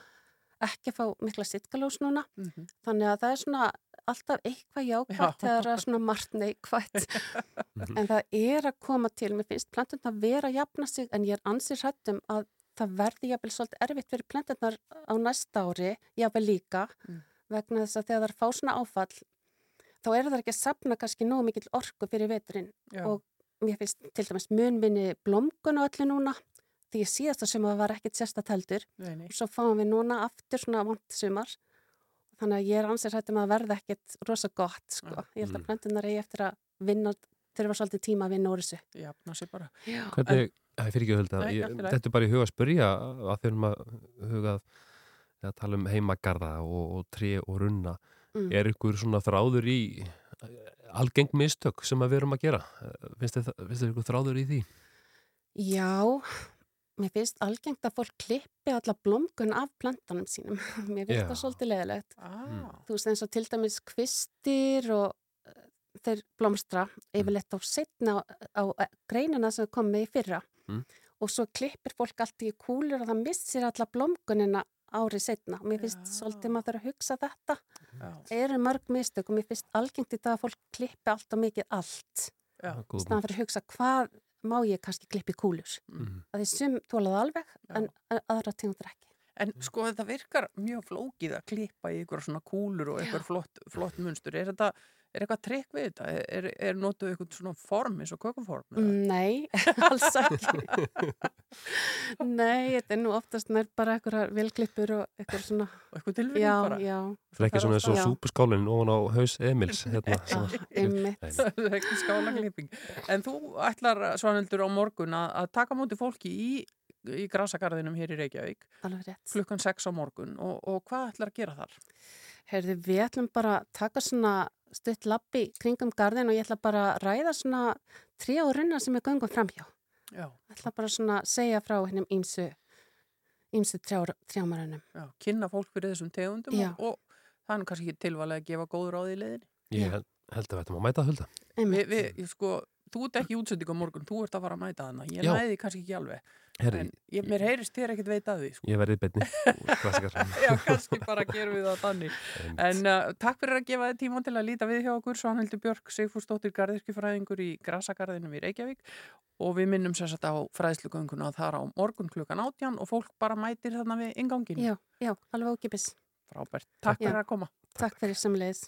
ekki að fá mikla sitkalús núna. Mm Þannig að það er svona alltaf eitthvað jákvæmt Já. þegar það er svona margt neikvægt. en það er að koma til, mér finnst plantun að vera að jafna sig en ég er ansið hrættum að það verði jafnvel svolítið erfitt fyrir plantunar á næsta ári, jafnvel líka, Mm. vegna þess að þegar það er fá svona áfall, þá er það ekki að sapna kannski nógu mikill orku fyrir veturinn Já, og mér finnst til dæmis munminni blómgun og öllu núna, því ég síðasta sem það var ekkit sérsta teldur nei, nei. og svo fáum við núna aftur svona vant sumar þannig að ég er ansið hættum að verða ekkit rosa gott sko. Já. ég held að Mm. plantunar eigi eftir að vinna þurfa svolítið tíma að vinna úr þessu Jafna sig bara. Já, Hvernig, það fyrir ekki að hölda, þetta er bara í huga að spyrja að eru að huga að að tala um heimagarða og, og tré og runna. mm. Er ykkur svona þráður í eh, algeng mistök sem að við erum að gera? Finnst þið, finnst þið ykkur þráður í því? Já, mér finnst algengt að fólk klippi alla blómgun af plantanum sínum. Mér finnst Já. það svolítið leðilegt Ah, þú veist eins og til dæmis kvistir og uh, þeir blómstra yfirleitt á setna á, á uh, greinina sem kom með í fyrra. Mm. og svo klippir fólk allt í kúlur og það missir alla blómgunina árið setna og mér finnst Já. svolítið maður að hugsa þetta. Já, eru mörg mistök og mér finnst algengt í dag að fólk klippi allt og mikið allt. Staðan fyrir að hugsa hvað má ég kannski klippi kúlur Mhm. að því sum tólaði alveg Já. en en aðra tegundur ekki En sko þetta virkar mjög flókið að klippa í ykkur svona kúlur og ykkur flott, flott munstur. Er þetta, Er eitthvað trikk við þetta? Er, er, notuð eitthvað svona form eins og kökuform? eða? Mm, Nei, alls ekki. Nei, þetta er nú oftast nær bara eitthvað velklippur og eitthvað svona, Og eitthvað tilfinning já, bara? já, Það er ekki svona Já. súpuskálinn ofan á haus Emils hérna. Nei. Það er ekki skálaklipping. En þú ætlar, Svanhildur, á morgun að, að taka á móti fólki í, í grasagarðinum hér í Reykjavík Alveg rétt. klukkan 6 á morgun og, og hvað ætlar að gera þar? Herði, við ætlum bara að taka svona stutt lappi kringum garðin og ég ætla bara að ræða svona trí og runna sem við göngum framhjá. Já, Ég ætla bara svona að segja frá hennum ímsu, ímsu trjámarunum. já, kynna fólk fyrir þessum tegundum Já. og, og það er nú kannski ekki tilvalið að gefa góð ráð í leiðinni. Ég held, held að þetta má mæta hulda. Vi, Einmitt. við, ég sko, þú ert ekki í útsendingu á morgun, þú ert að fara að mæta hana. Ég næði kannski ekki alveg. Herri, En ég, mér heyrist þér ekkert veit að því, sko. ég verði. Klassikar. Já, kannski bara gerum við það þannig. En uh, takk fyrir að gefa þið tíma til að líta við hjá okkur, Svanhildur Björk, Sigfúrsdóttir Garðirkjufræðingur í Grasagarðinum í Reykjavík og við minnum sér satt á fræðslugönguna þar á morgun klukkan átján og fólk bara mætir þarna við ingangin. Já, já, alveg ókipis. Frábært. Takk Já. fyrir að koma. Takk fyrir samleiðis.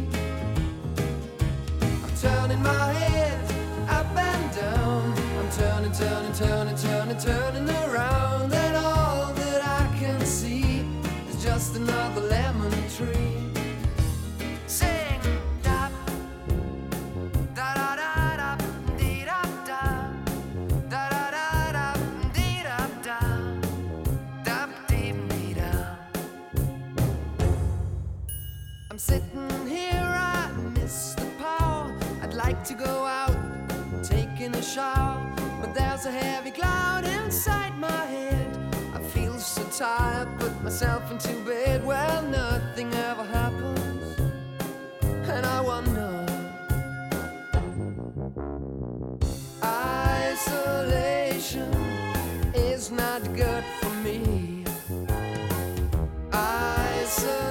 My head up and down. I'm turning, turning, turning, turning, turning go out, taking a shower, but there's a heavy cloud inside my head. I feel so tired, put myself into bed. Well, nothing ever happens, and I wonder. Isolation is not good for me. Isolation.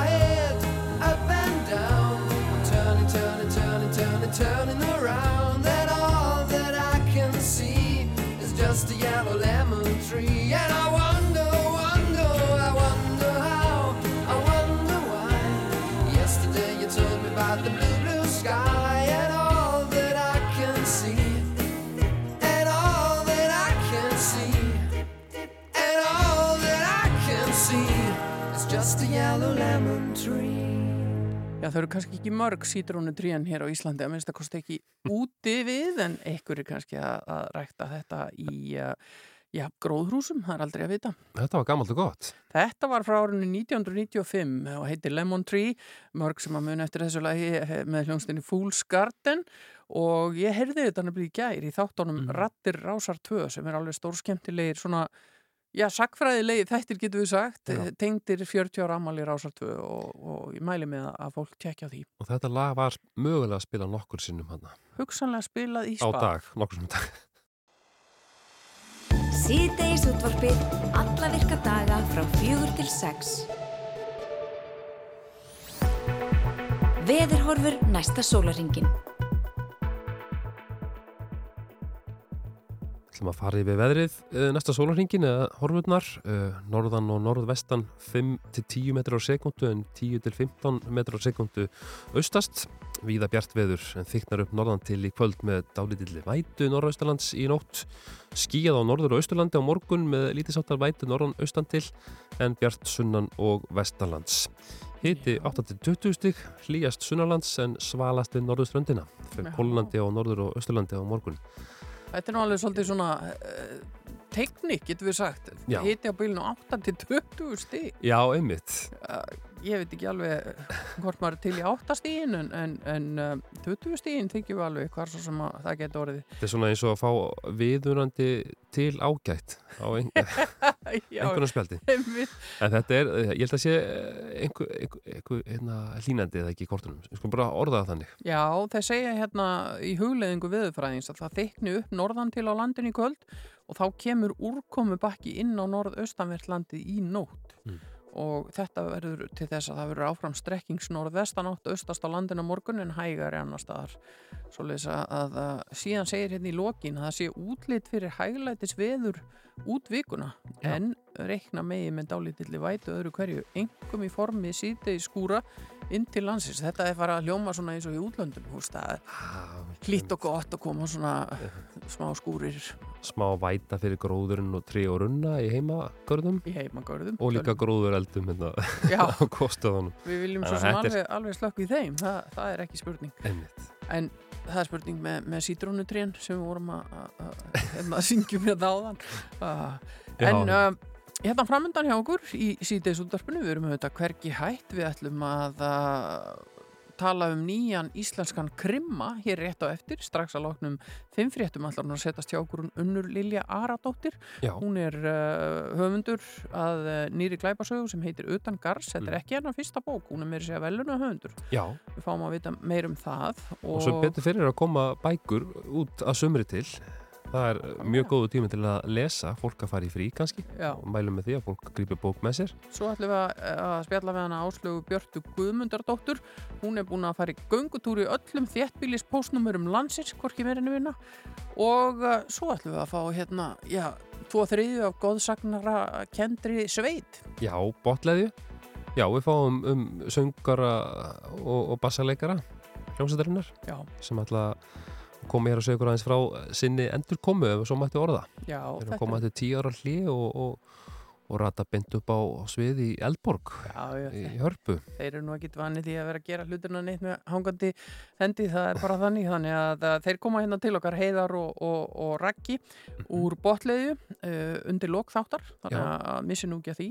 turning, around. that all that I can see is just a yellow lemon tree. And I wonder, wonder, I wonder how, I wonder why. Yesterday you told me about the blue, blue sky. And all that I can see, and all that I can see, and all that I can see is just a yellow lemon tree. Já, þau eru kannski ekki mörg sítrónu trían hér á Íslandi, að minnst að kosti ekki úti við, en einhver er kannski að, að rækta þetta í uh, já, gróðrúsum, það er aldrei að vita. Þetta var gammalt og gott. Þetta var frá árinu 1995 og heitir Lemon Tree, mörg sem að muni eftir þessu lagi eh, með hljónstinni Fool's Garden og ég heyrði þetta nefnilega í gær í þáttunum Mhm. Rattir Rásar 2 sem er alveg stór skemmtilegir svona, já, sagfræðilegi þættir getur við sagt, Já. tengdir 40 ára ammali Rásar 2 og, og ég mæli með að fólk tekja því. Og þetta lag var mögulega að spila nokkur sinnum hann Hugsanlega spilað í á spa. dag, nokkur sinnum dag. Síðdeis útvarpið alla virka daga frá fjögur til sex. Veðurhorfur næsta sólaringin. Ætlum að fara yfir veðrið uh, næsta sólarhingin eða horfurnar uh, norðan og norðvestan 5-10 metrar á sekundu en 10-15 metrar á sekundu austast. Víða bjart veður en þyknar upp norðan til í kvöld með dálítilli vætu norðaustalands í nótt. Skíjað á norður og austurlandi á morgun með lítisáttar vætu norðan austan til en bjart sunnan og vestanlands. Hiti 8-20 stig, hlýjast sunnalands en svalast við norðuströndina fyrir. Pólandi á norður og austurlandi á morgun Þetta er nú alveg svolítið svona uh, tekník, getur við sagt. Já. Hiti á bílinu 8 til 20 stig. Já, einmitt Uh, ég veit ekki alveg hvort maður til í 8 stígin en, en, en uh, 20 stígin þykjum við alveg svo sem að það getur orðið. Þetta er svona eins og að fá viðunandi til ágætt á ein, einhvern spjaldi. En þetta er, eh, ég held að sé einhver, einhver, einhver hérna, hlínandi eða ekki í kortunum. Við skulum bara orða það þannig. Já, þeir segja hérna í hugleðingu viðurfræðings að það þykni upp norðan til á landinu í kvöld og þá kemur úrkomu bakki inn á norðaustanvertlandið í nótt Mm. Og þetta verður til þess að það verður áfram strekkings norðvestanátt austast á landinu morgun en hægari annar staðar. Svoleiðis að, að, að síðan segir hérna í lokin að það sé útlit fyrir hæglætis veður út vikuna Já. en reikna megi með dálítilli vætu öðru hverju, engum í formi síðdegi skúra inn til landsins. Þetta er fara að hljóma svona eins og í útlöndum húst, er hlýtt og gott að koma svona smá skúrir Smá væta fyrir gróðurinn og trí og runna í heimagörðum. Í heimagörðum og líka gróðureldum hérna á kostuðunum. við viljum svo sem alveg, alveg slökk í þeim. Það, það er ekki spurning. Einmitt. en það er spurning með, með sítrónutrén sem við vorum að, að, að, hérna syngjum hérna áðan. Uh, Já. en uh, hérna framöndan hjá okkur í síðdeis útdarpinu við erum auðvitað hvergi hætt. Við ætlum að uh, tala um nýjan íslenskan krimma hér rétt á eftir, strax að loknum fimm fréttum allar hún að setjast hjá okkur Unnur Lilja Aradóttir. Já, hún er uh, höfundur að uh, nýri glæpasögu sem heitir Utan Gars, þetta er ekki hennar fyrsta bók. Hún er meira segja veluna höfundur. Já. við fáum að vita meir um það Og svo betur fyrir að koma bækur út að sumri til. Það er mjög góðu tími til að lesa, fólk að fara í frí kannski Já. og mælum með því að fólk grípi bók með sér. Svo ætlum við að, að spjalla við hana Áslögu Björtu Guðmundardóttur. Hún er búin að fara í göngutúri öllum þéttbílis postnúmurum landsins, hvorki meirinu vinna. Og uh, svo ætlum við að fá hérna, já, tvo þriðju af góðsagnara kendri sveit. Já, botleðju. Já, við fáum um söngara og, og bassaleikara hljómsættarinnar sem ætla að koma hér og segja ykkur aðeins frá sinni endurkomu ef svo mætti orða. já, Þeir eru að koma eftir tíu ára hlið og, og, og rata beint upp á, svið í Eldborg já, já, í Hörpu. þeir eru nú ekkit vanið því að vera að gera hluturna neitt með hangandi hendi, það er bara þannig. Þannig að, þeir koma hérna til okkar heiðar og, og, og raggi úr botleiðu uh, undir lokþáttar, þannig Já. að missi nú ekki að því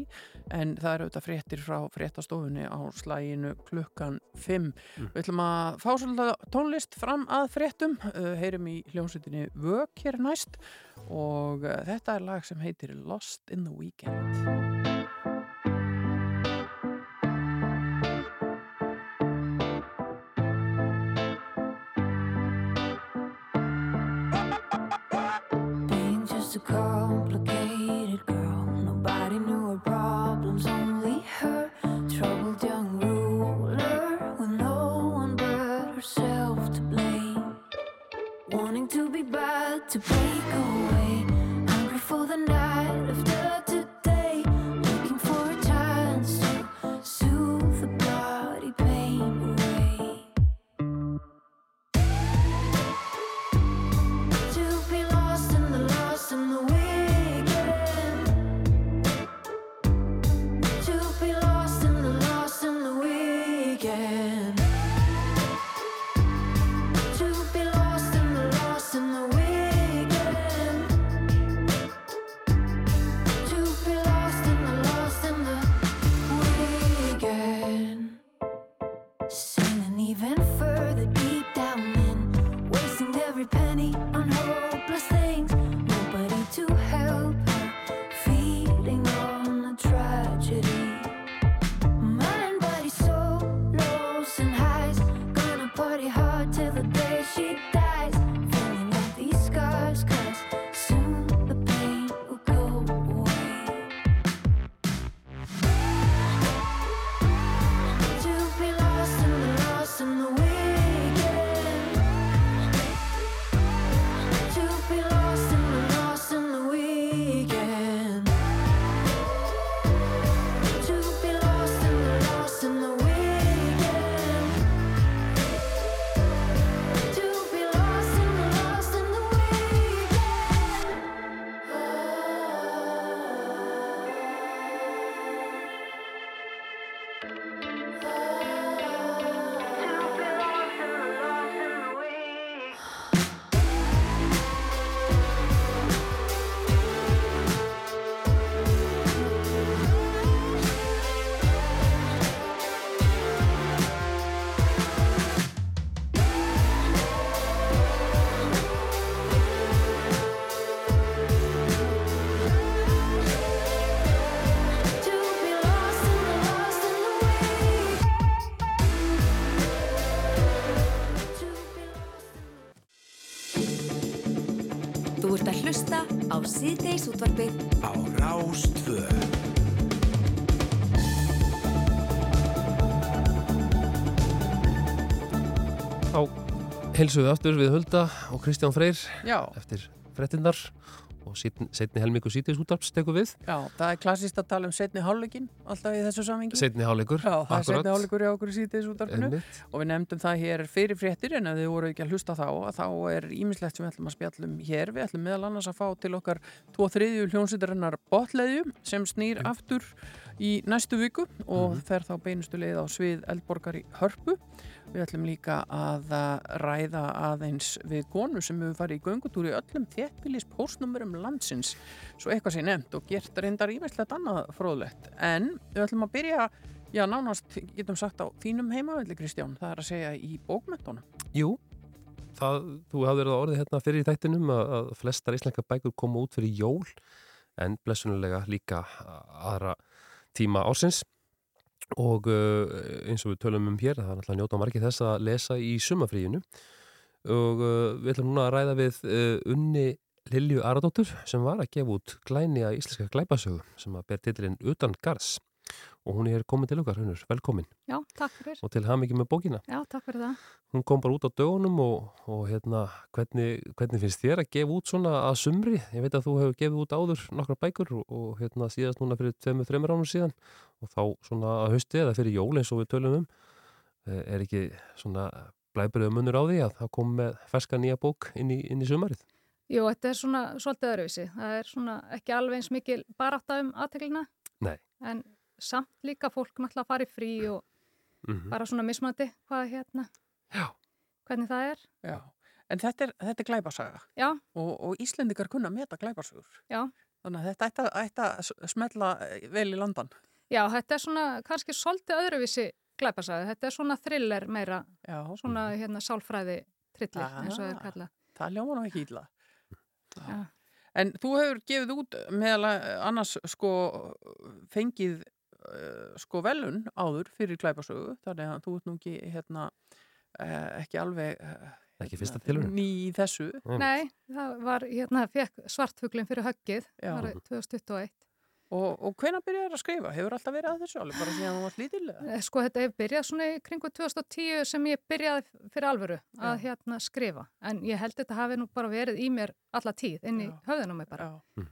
en það eru auðvitað fréttir frá fréttastofunni á slæginu klukkan 5. Við ætlum að fá svolítið tónlist fram að fréttum, uh, heyrum í hljómsveitinni Vök hér næst og uh, þetta er lag sem heitir Lost in the Weekend. Síðdeis útvarpið á Rástvö. Þá heilsuðu aftur við Hulda og Kristján Freyr Já, eftir frettinnar og setni, helmingu sítis útarps tekur við. já, það er klassist að tala um setni hálfleikin alltaf í þessu samvingi. Setni hálfleikur. Já, það er setni hálfleikur í okkur í Einmitt. og við nefndum það hér fyrir fréttir en ef þið voru ekki að hlusta þá að þá er ímislegt sem við ætlum að spjallum hér við ætlum meðal annars að fá til okkar tvo þriðju hljónsýtarinnar botleðju sem snýr aftur í næstu viku og fer þá beinustu leið á svið Eldborgar í Hörpu við ætlum líka að uh, ræða aðeins við konu sem hefur farið í göngutúri öllum þéttbílis postnumurum landsins. Svo eitthvað sé nefnt og gert reyndar ímislegt annað fróðlegt. En við ætlum að byrja Já, nánast getum sagt á þínum heimavelli, Kristján, það er að segja í bókmentunum. Jú, það, þú hafði verið að orðið hérna fyrir í þættinum að, að flestar íslenska bækur koma út fyrir jól en blessunulega líka aðra tíma ársins og uh, eins og við tölum um hér það er náttúrulega njóta margir þess að lesa í sumafríinu og uh, við ætlum núna að ræða við uh, Unni Lilju Aradóttur sem var að gefa út glæni að íslenska glæpasögu sem að ber titlinn Utan Garðs og hún er komin til okkar, Unnur, velkomin Já, takk fyrir. og til hamingi með bókina Já, takk fyrir það. hún kom bara út á dögunum og, og hérna, hvernig, hvernig finnst þér að gefa út svona að sumri? Ég veit að þú hefur gefið út áður nokkra bækur og, og hérna síðast núna fyrir tveimur, þreimur ánum síðan og þá svona að hausti eða fyrir jól eins og við tölum um eh, er ekki svona blæbröðu munur á því að það kom með ferska nýja bók inn í, inn í sumarið? Jú, þetta er svona svolítið öðruvísi. Það er svona ekki alveg eins mikil barátta um aðteglina Nei. en samt líka fólk náttúrulega að fara í frí og Mm bara svona mismandi hvað hérna, Já. hvernig það er. Já. En þetta er, þetta er glæpasaga Já, og, og Íslendingar kunna meta glæpasugur. já. Þannig að þetta ætti að, að smella vel í landan. Já, þetta er svona kannski svolítið öðruvísi glæpasaga. Þetta er svona thriller meira, Já, svona hérna sálfræði trillir eins og það er kallað. það ljóma nú ekki ítla. Já. En þú hefur gefið út meðal annars sko fengið uh, sko velun áður fyrir glæpasögu þannig að þú ert nú ekki hérna uh, ekki alveg uh, Ekki fyrsta tilraun. ný í þessu. Nei, það var hérna, fekk svartfuglin fyrir höggið, það var 2021. Og, og hvenær byrjaði að skrifa? Hefur alltaf verið að þessu alveg bara síðan þú varst lítilega? Eh, Sko þetta hefur byrjað svona í kringu 2010 sem ég byrjaði fyrir alvöru að Já. hérna skrifa en ég held þetta hafi nú bara verið í mér alla tíð inn í höfðunum mig bara. Já.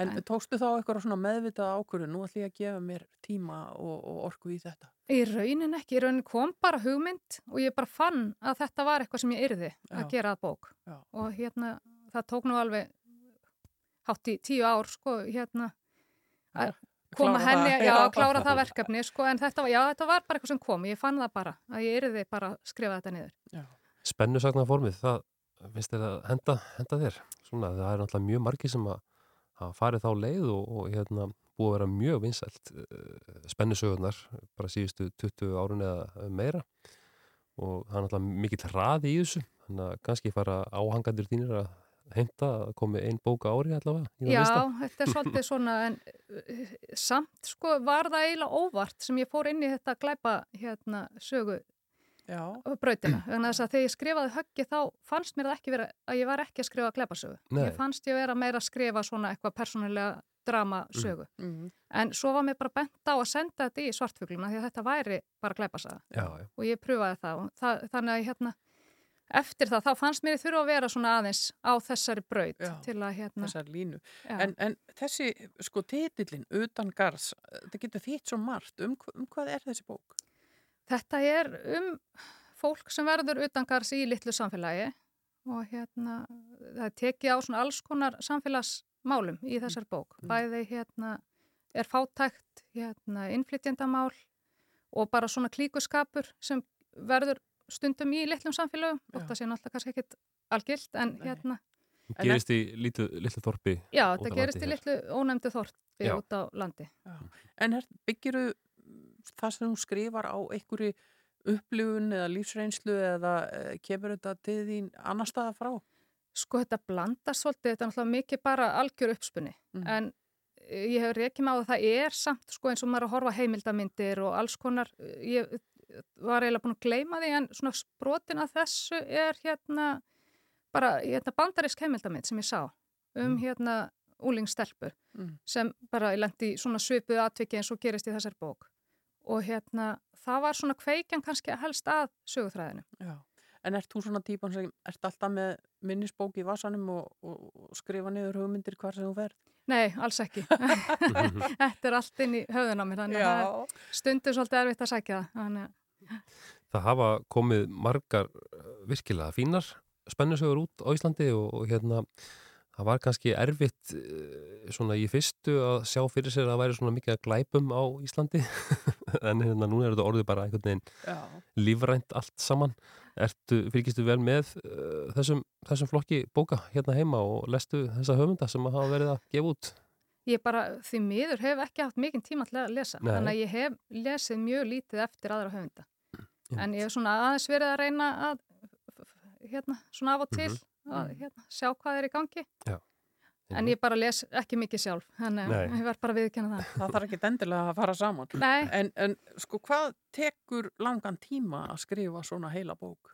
En En- tókstu þá eitthvað svona meðvitað ákvörðu, nú ætlum ég að gefa mér tíma og, og orku í þetta? Í raunin ekki, í raunin kom bara hugmynd og ég bara fann að þetta var eitthvað sem ég yrði að Já. gera að bók Já. og hérna það tók nú alveg hátt í tíu ár sko hérna koma Klára henni, það, já, já. að klára það verkefni sko en þetta var, já, þetta var bara eitthvað sem kom, ég fann það bara að ég yrði bara að skrifa þetta niður. Spennu sagna formið, það finnst þér að henda, henda þér. Svona, það er náttúrulega mjög margir sem að hafa farið þá leið og, og hérna, búið að vera mjög vinsælt uh, spennusögurnar bara síðustu 20 árun eða meira og það er náttúrulega mikill hraði í þessu þannig að kannski fara áhangandur þínir að heimta að komi ein bóka ári allavega Já, þetta er svolítið svona en uh, samt sko var það eiginlega óvart sem ég fór inn í þetta glæpa hérna sögu Já. brautina, þannig að þess að þegar ég skrifaði höggi þá fannst mér það ekki vera að ég var ekki að skrifa glæpasögu, Nei. ég fannst ég vera meira að skrifa svona eitthvað persónulega dramasögu, Mm. en svo var mér bara bent á að senda þetta í svartfugluna því að þetta væri bara glæpasaga Já, já. og ég pröfaði það það, þannig að hérna eftir það þá fannst mér þurfa að vera svona aðeins á þessari braut Já, til að hérna Þessar línu. En, en þessi, sko, titillin, utan garðs, það getur þýtt svo margt. Um, um hvað er þessi bók? Þetta er um fólk sem verður utangars í litlu samfélagi og hérna það tekið á svona alls konar samfélagsmálum í þessar bók. Bæði hérna er fátækt, hérna innflytjendamál og bara svona klíkuskapur sem verður stundum í litlum samfélögum. Þótt að sé náttúrulega kannski ekkit algilt en Nei. hérna, Gerist í litlu, litlu þorpi já, þetta gerist í litlu ónefndu þorpi Já. út á landi. En her, byggiru það sem þú skrifar á einhverju upplifun eða lífsreynslu eða uh, kemur þetta til þín annar staða frá? Sko þetta blandast svolítið, þetta er náttúrulega mikið bara algjör uppspunni Mhm. en eh, ég hef reykjum á að það er samt sko eins og maður að horfa heimildamindir og alls konar, eh, ég var eiginlega búin að gleyma því en svona sprotin að þessu er hérna bara hérna bandarisk heimildamind sem ég sá um hérna úlingstelpu Mm. sem bara lendi svona svipuðu atviki eins og gerist í þessar bók og hérna það var svona kveikjan kannski helst að söguþræðinu. Já. En ert þú svona típan sem ert alltaf með minnisbók í vasanum og, og, og skrifa niður hugmyndir hvar sem þú ferð? Nei, alls ekki. Þetta er allt inn í höfðun á mér, þannig að stundum svolítið erfitt að sækja það. Það hafa komið margar eh, virkilega fínar spennusögur út á Íslandi og, og hérna það var kannski erfitt eh, svona í fyrstu að sjá fyrir sér að það væri svona mikið að glæpum á Íslandi. En hérna nú er þetta orðið bara einhvern veginn Já. lífrænt allt saman. Ertu, fylgistu vel með uh, þessum, þessum flokki bóka hérna heima og lestu þessa höfunda sem að hafa verið að gefa út ég bara því miður hef ekki haft mikinn tíma til að lesa. Nei. Þannig að ég hef lesið mjög lítið eftir aðra höfunda. En ég hef svona aðeins verið að reyna að hérna, svona af og til að hérna, sjá hvað er í gangi. Já. En ég bara les ekki mikið sjálf, þannig að ég verð bara að viðkjanna það. Það þarf ekki endilega að fara saman. En, en sko, hvað tekur langan tíma að skrifa svona heila bók?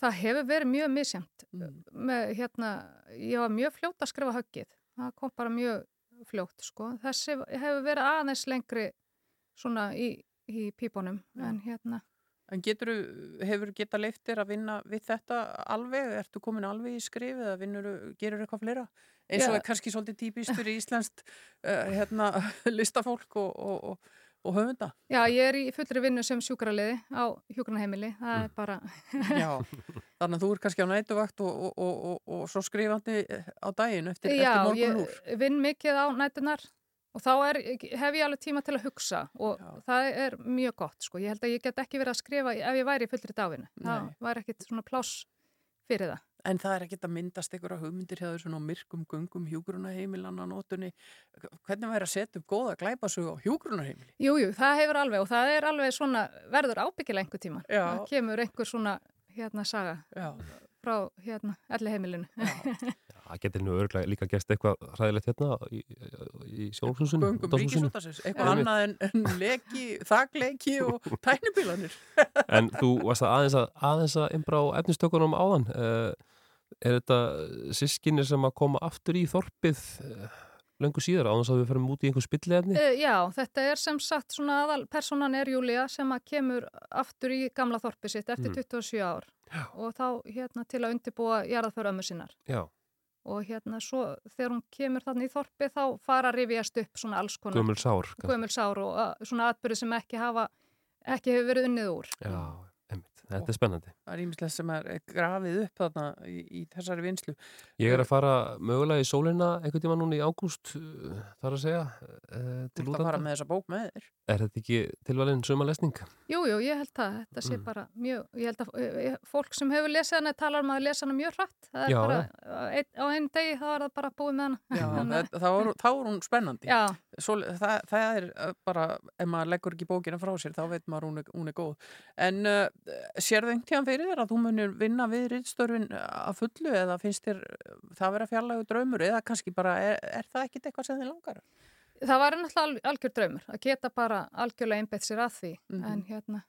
Það hefur verið mjög misjæmt. Með, hérna, ég var mjög fljótt að skrifa höggið. Það kom bara mjög fljótt, sko. Þessi hefur verið aðeins lengri svona í, í pípunum, en hérna... En getur, hefur geta leiftir að vinna við þetta alveg? Ertu komin alveg í skrif eða vinnur, gerur eitthvað fleira? Eins og er kannski svolítið típist fyrir íslenskt uh, hérna, listafólk og, og, og, og höfunda. Já, ég er í fullri vinnu sem sjúkraliði á hjúkranaheimili. Það er bara... Já, þannig að þú er kannski á nætuvakt og, og, og, og, og svo skrifandi á daginn eftir, Já, eftir morgun úr. ég vinn mikið á nætunar og þá er, hef ég alveg tíma til að hugsa og það er mjög gott, sko. Ég held að ég get ekki verið að skrifa ef ég væri í fullri dagvinnu. Það væri ekkit svona pláss fyrir það. En það er ekkert að myndast einhverja hugmyndir hjá þessum myrkum göngum hjúgrunarheimilann á nótunni. Hvernig væri að setja upp góða glæpasögu á hjúgrunarheimili? Jú, jú, það hefur alveg og það er alveg svona, verður ábyggilega einhver tíma. Já. Það kemur einhver svona, hérna, saga Já. frá, hérna, elli heimilinu. Það getur nú örglega líka gerst eitthvað ræðilegt hérna í, í sjálfhúsinu Göngum ríkisútasins, eitthvað annað en, en leki, þakleki og tæknibílanir. En þú varst að aðeins að, aðeins að imbra er þetta sískinir sem að koma aftur í þorpið uh, löngu síðar á þess að við ferum út í einhver spilliðefni Uh, já, þetta er sem sagt svona aðal, personan er Júlia sem að kemur aftur í gamla þorpi sitt eftir Mm. 27 ár já. og þá hérna til að undirbúa jarðaför ömmu sinnar Já, og hérna svo þegar hún kemur þannig í þorpi þá fara að rifjast upp svona alls konar Gömul sár, kannski. gömul sár og uh, svona atbyrði sem ekki hafa ekki hefur verið unnið úr já, einmitt, þetta er spennandi Það er ímislega sem er grafið upp þarna í, í þessari vinslu. Ég er að fara mögulega í sólina einhvern tíma núna í ágúst uh, þar að segja uh, til Þú ert að fara útlanda. með þessa bók með þér. Er þetta ekki tilvalinn sumalesning? Jú, jú, ég held að þetta sé Mm. bara mjög, ég held að uh, fólk sem hefur lesið hana talar um að lesa hana mjög hratt það er Já, bara, ein, á einn degi þá er það bara búið með hana Já, það, þá, er, þá er hún spennandi. Já. Svo, það, það er uh, bara, ef maður leggur ekki bókina frá sér, þá veit maður hún er, hún er góð. En uh, sérðu einhvern tíðan fyrir þér að þú munir vinna við rittstörfin að fullu eða finnst þér það vera fjarlægu draumur eða kannski bara, er, er það ekkit eitthvað sem þið langar? Það var náttúrulega al- algjör draumur að geta bara algjörlega einbeitt sér að því Mhm. en hérna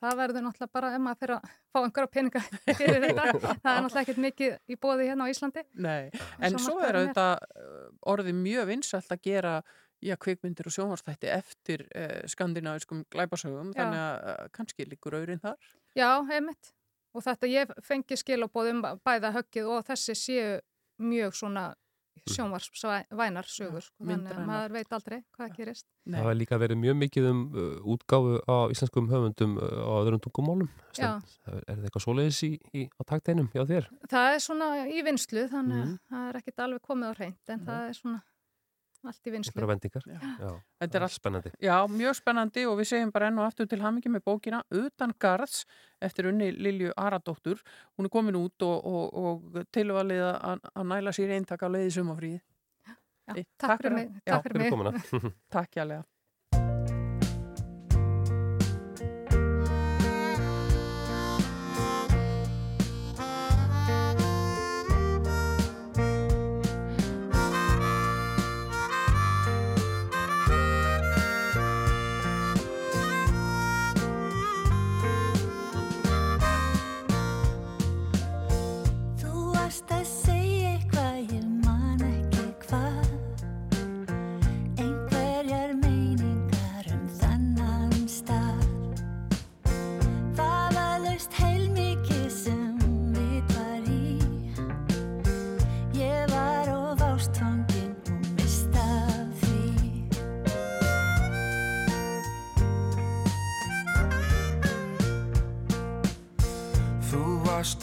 það verður náttúrulega bara ef maður fyrir að fá einhverja peninga fyrir þetta það er náttúrulega ekkert mikið í bóði hérna á Íslandi Nei, en Svo er auðvitað uh, orðið mjög vinsælt að gera já, kvikmyndir og sjónvarstætti eftir uh, skandinaviskum glæpasögum, Já. þannig að uh, kannski líkur auðrin þar. Já, einmitt og þetta ég fengi skilabóðum bæða höggið og þessi séu mjög svona sjónvarsvænar sögur sko, þannig að maður veit aldrei hvað gerist Það hefur líka verið mjög mikið um uh, útgáfu á íslenskum höfundum uh, á öðrum tungumálum. Já. Er, er þetta eitthvað svoleiðis í, í, á takteinum hjá þér? Það er svona í vinslu þannig að Mhm. það er ekkert alveg komið á hreint en það er svona allt í vinslu. Þetta er allt spennandi. Já, mjög spennandi og við segjum bara enn og aftur til hamingi með bókina Utan Garðs eftir unni Lilju Aradóttur. Hún er komin út og, og, og tilvalið að, að næla sér eintak á leiði sumafríði. Já, takk fyrir mig, takk fyrir mig. komuna. Takk jálega.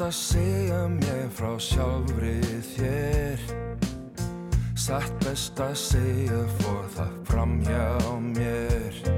Að segja mér frá sjálfri þér. Satt best að segja fór það fram hjá mér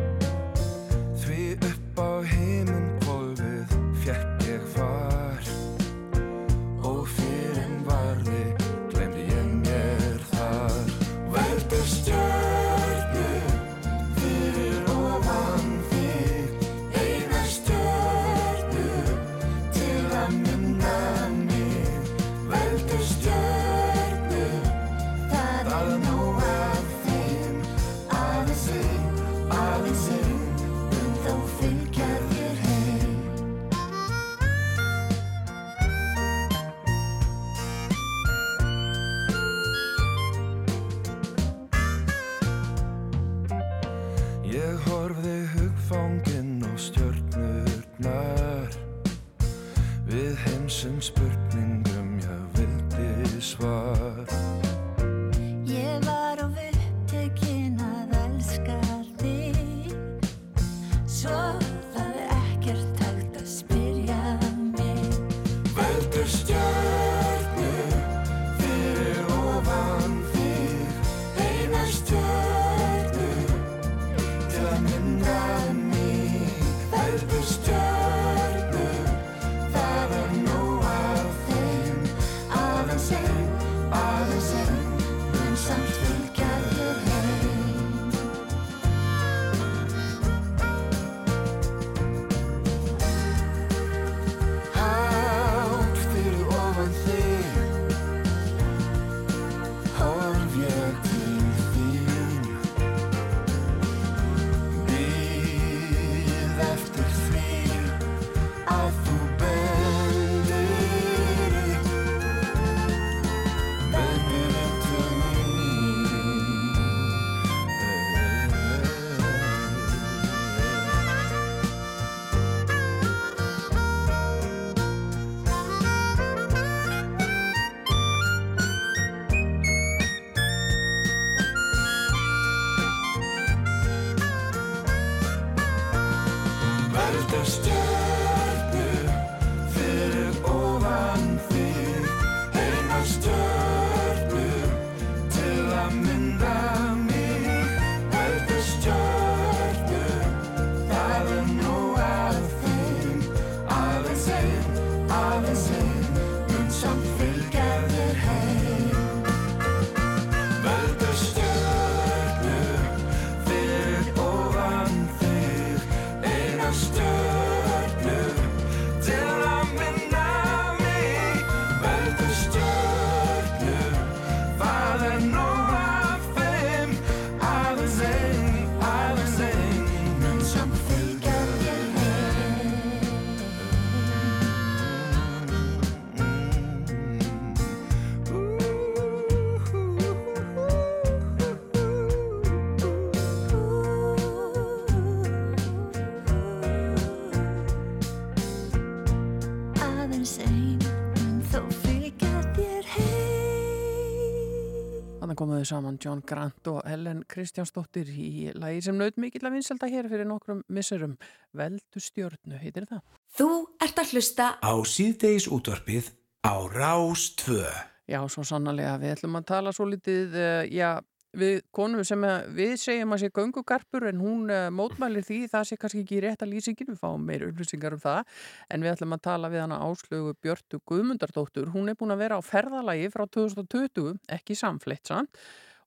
Komuðu saman John Grant og Ellen Kristjánsdóttir í lagi sem naut mikill að vinselda hér fyrir nokkrum missurum. Veldu stjörnu, heitir það? Þú ert að hlusta Á síðdeis útvarpið á Rás 2. Já, svo sannlega. Við ætlum að tala svo litið, uh, já, við konum sem við segjum að sé göngugarpur en hún uh, mótmælir því, það sé kannski ekki rétt að lýsingin, við fáum meir upplýsingar um það, en við ætlum að tala við hana áslögu Björtu Guðmundardóttur. Hún er búin að vera á ferðalagi frá 2020, ekki samfleitt samt,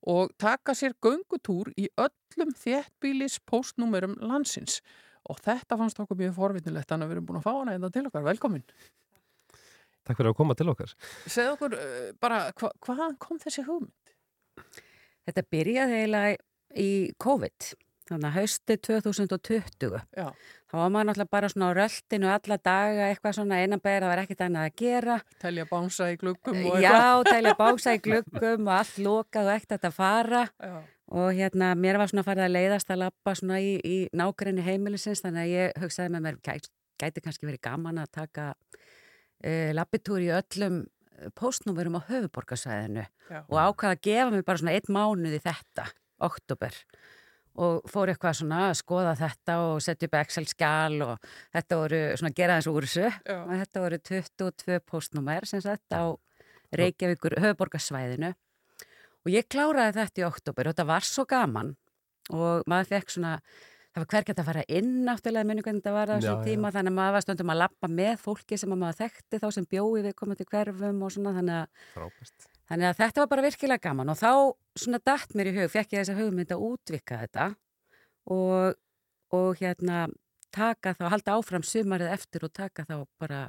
og taka sér göngutúr í öllum þéttbílis postnúmerum landsins. Og þetta fannst okkur mjög forvittnilegt, þannig að við erum búin að fá hana einnig til okkar. Velkomin. Takk fyrir að koma til okkar. Segð okkur uh, bara, hva, hvaðan kom þessi hugmynd? Þetta byrjaði eiginlega í COVID, þannig að hausti 2020. Já. Þá var maður náttúrulega bara svona á röltinu alla daga, eitthvað svona einanbæðir, það var ekkert annað að gera. Telja bánsa í gluggum og Já, eitthvað. telja bánsa í gluggum og allt lokað og ekkert að fara. Já. Og hérna, mér var svona farið að leiðast að lappa svona í, í nákrenni heimilisins, þannig að ég hugsaði með mér, gæti, kannski verið gaman að taka uh, lappitúr í öllum postnúverum á höfuborgarsvæðinu Já. og ákvaða að gefa mér bara svona einn mánuð í þetta, oktober og fór eitthvað svona að skoða þetta og setja upp Excel-skjal og þetta voru svona að gera þessu úr þessu. Og þetta voru 22 postnúmer sem sagt á Reykjavíkur höfuborgarsvæðinu og ég kláraði þetta í oktober og þetta var svo gaman. Og maður fekk svona það var hver gett að fara inn náttúrulega minni hvernig þetta var á Já, þessum já. tíma þannig að maður var stundum að lappa með fólki sem að maður þekkti þá sem bjói við komandi hverfum og svona þannig að Frábært. Þannig að þetta var bara virkilega gaman og þá svona datt mér í hug, fekk ég þessa hugmynd að útvika þetta og, og hérna taka þá, halda áfram sumarið eftir og taka þá bara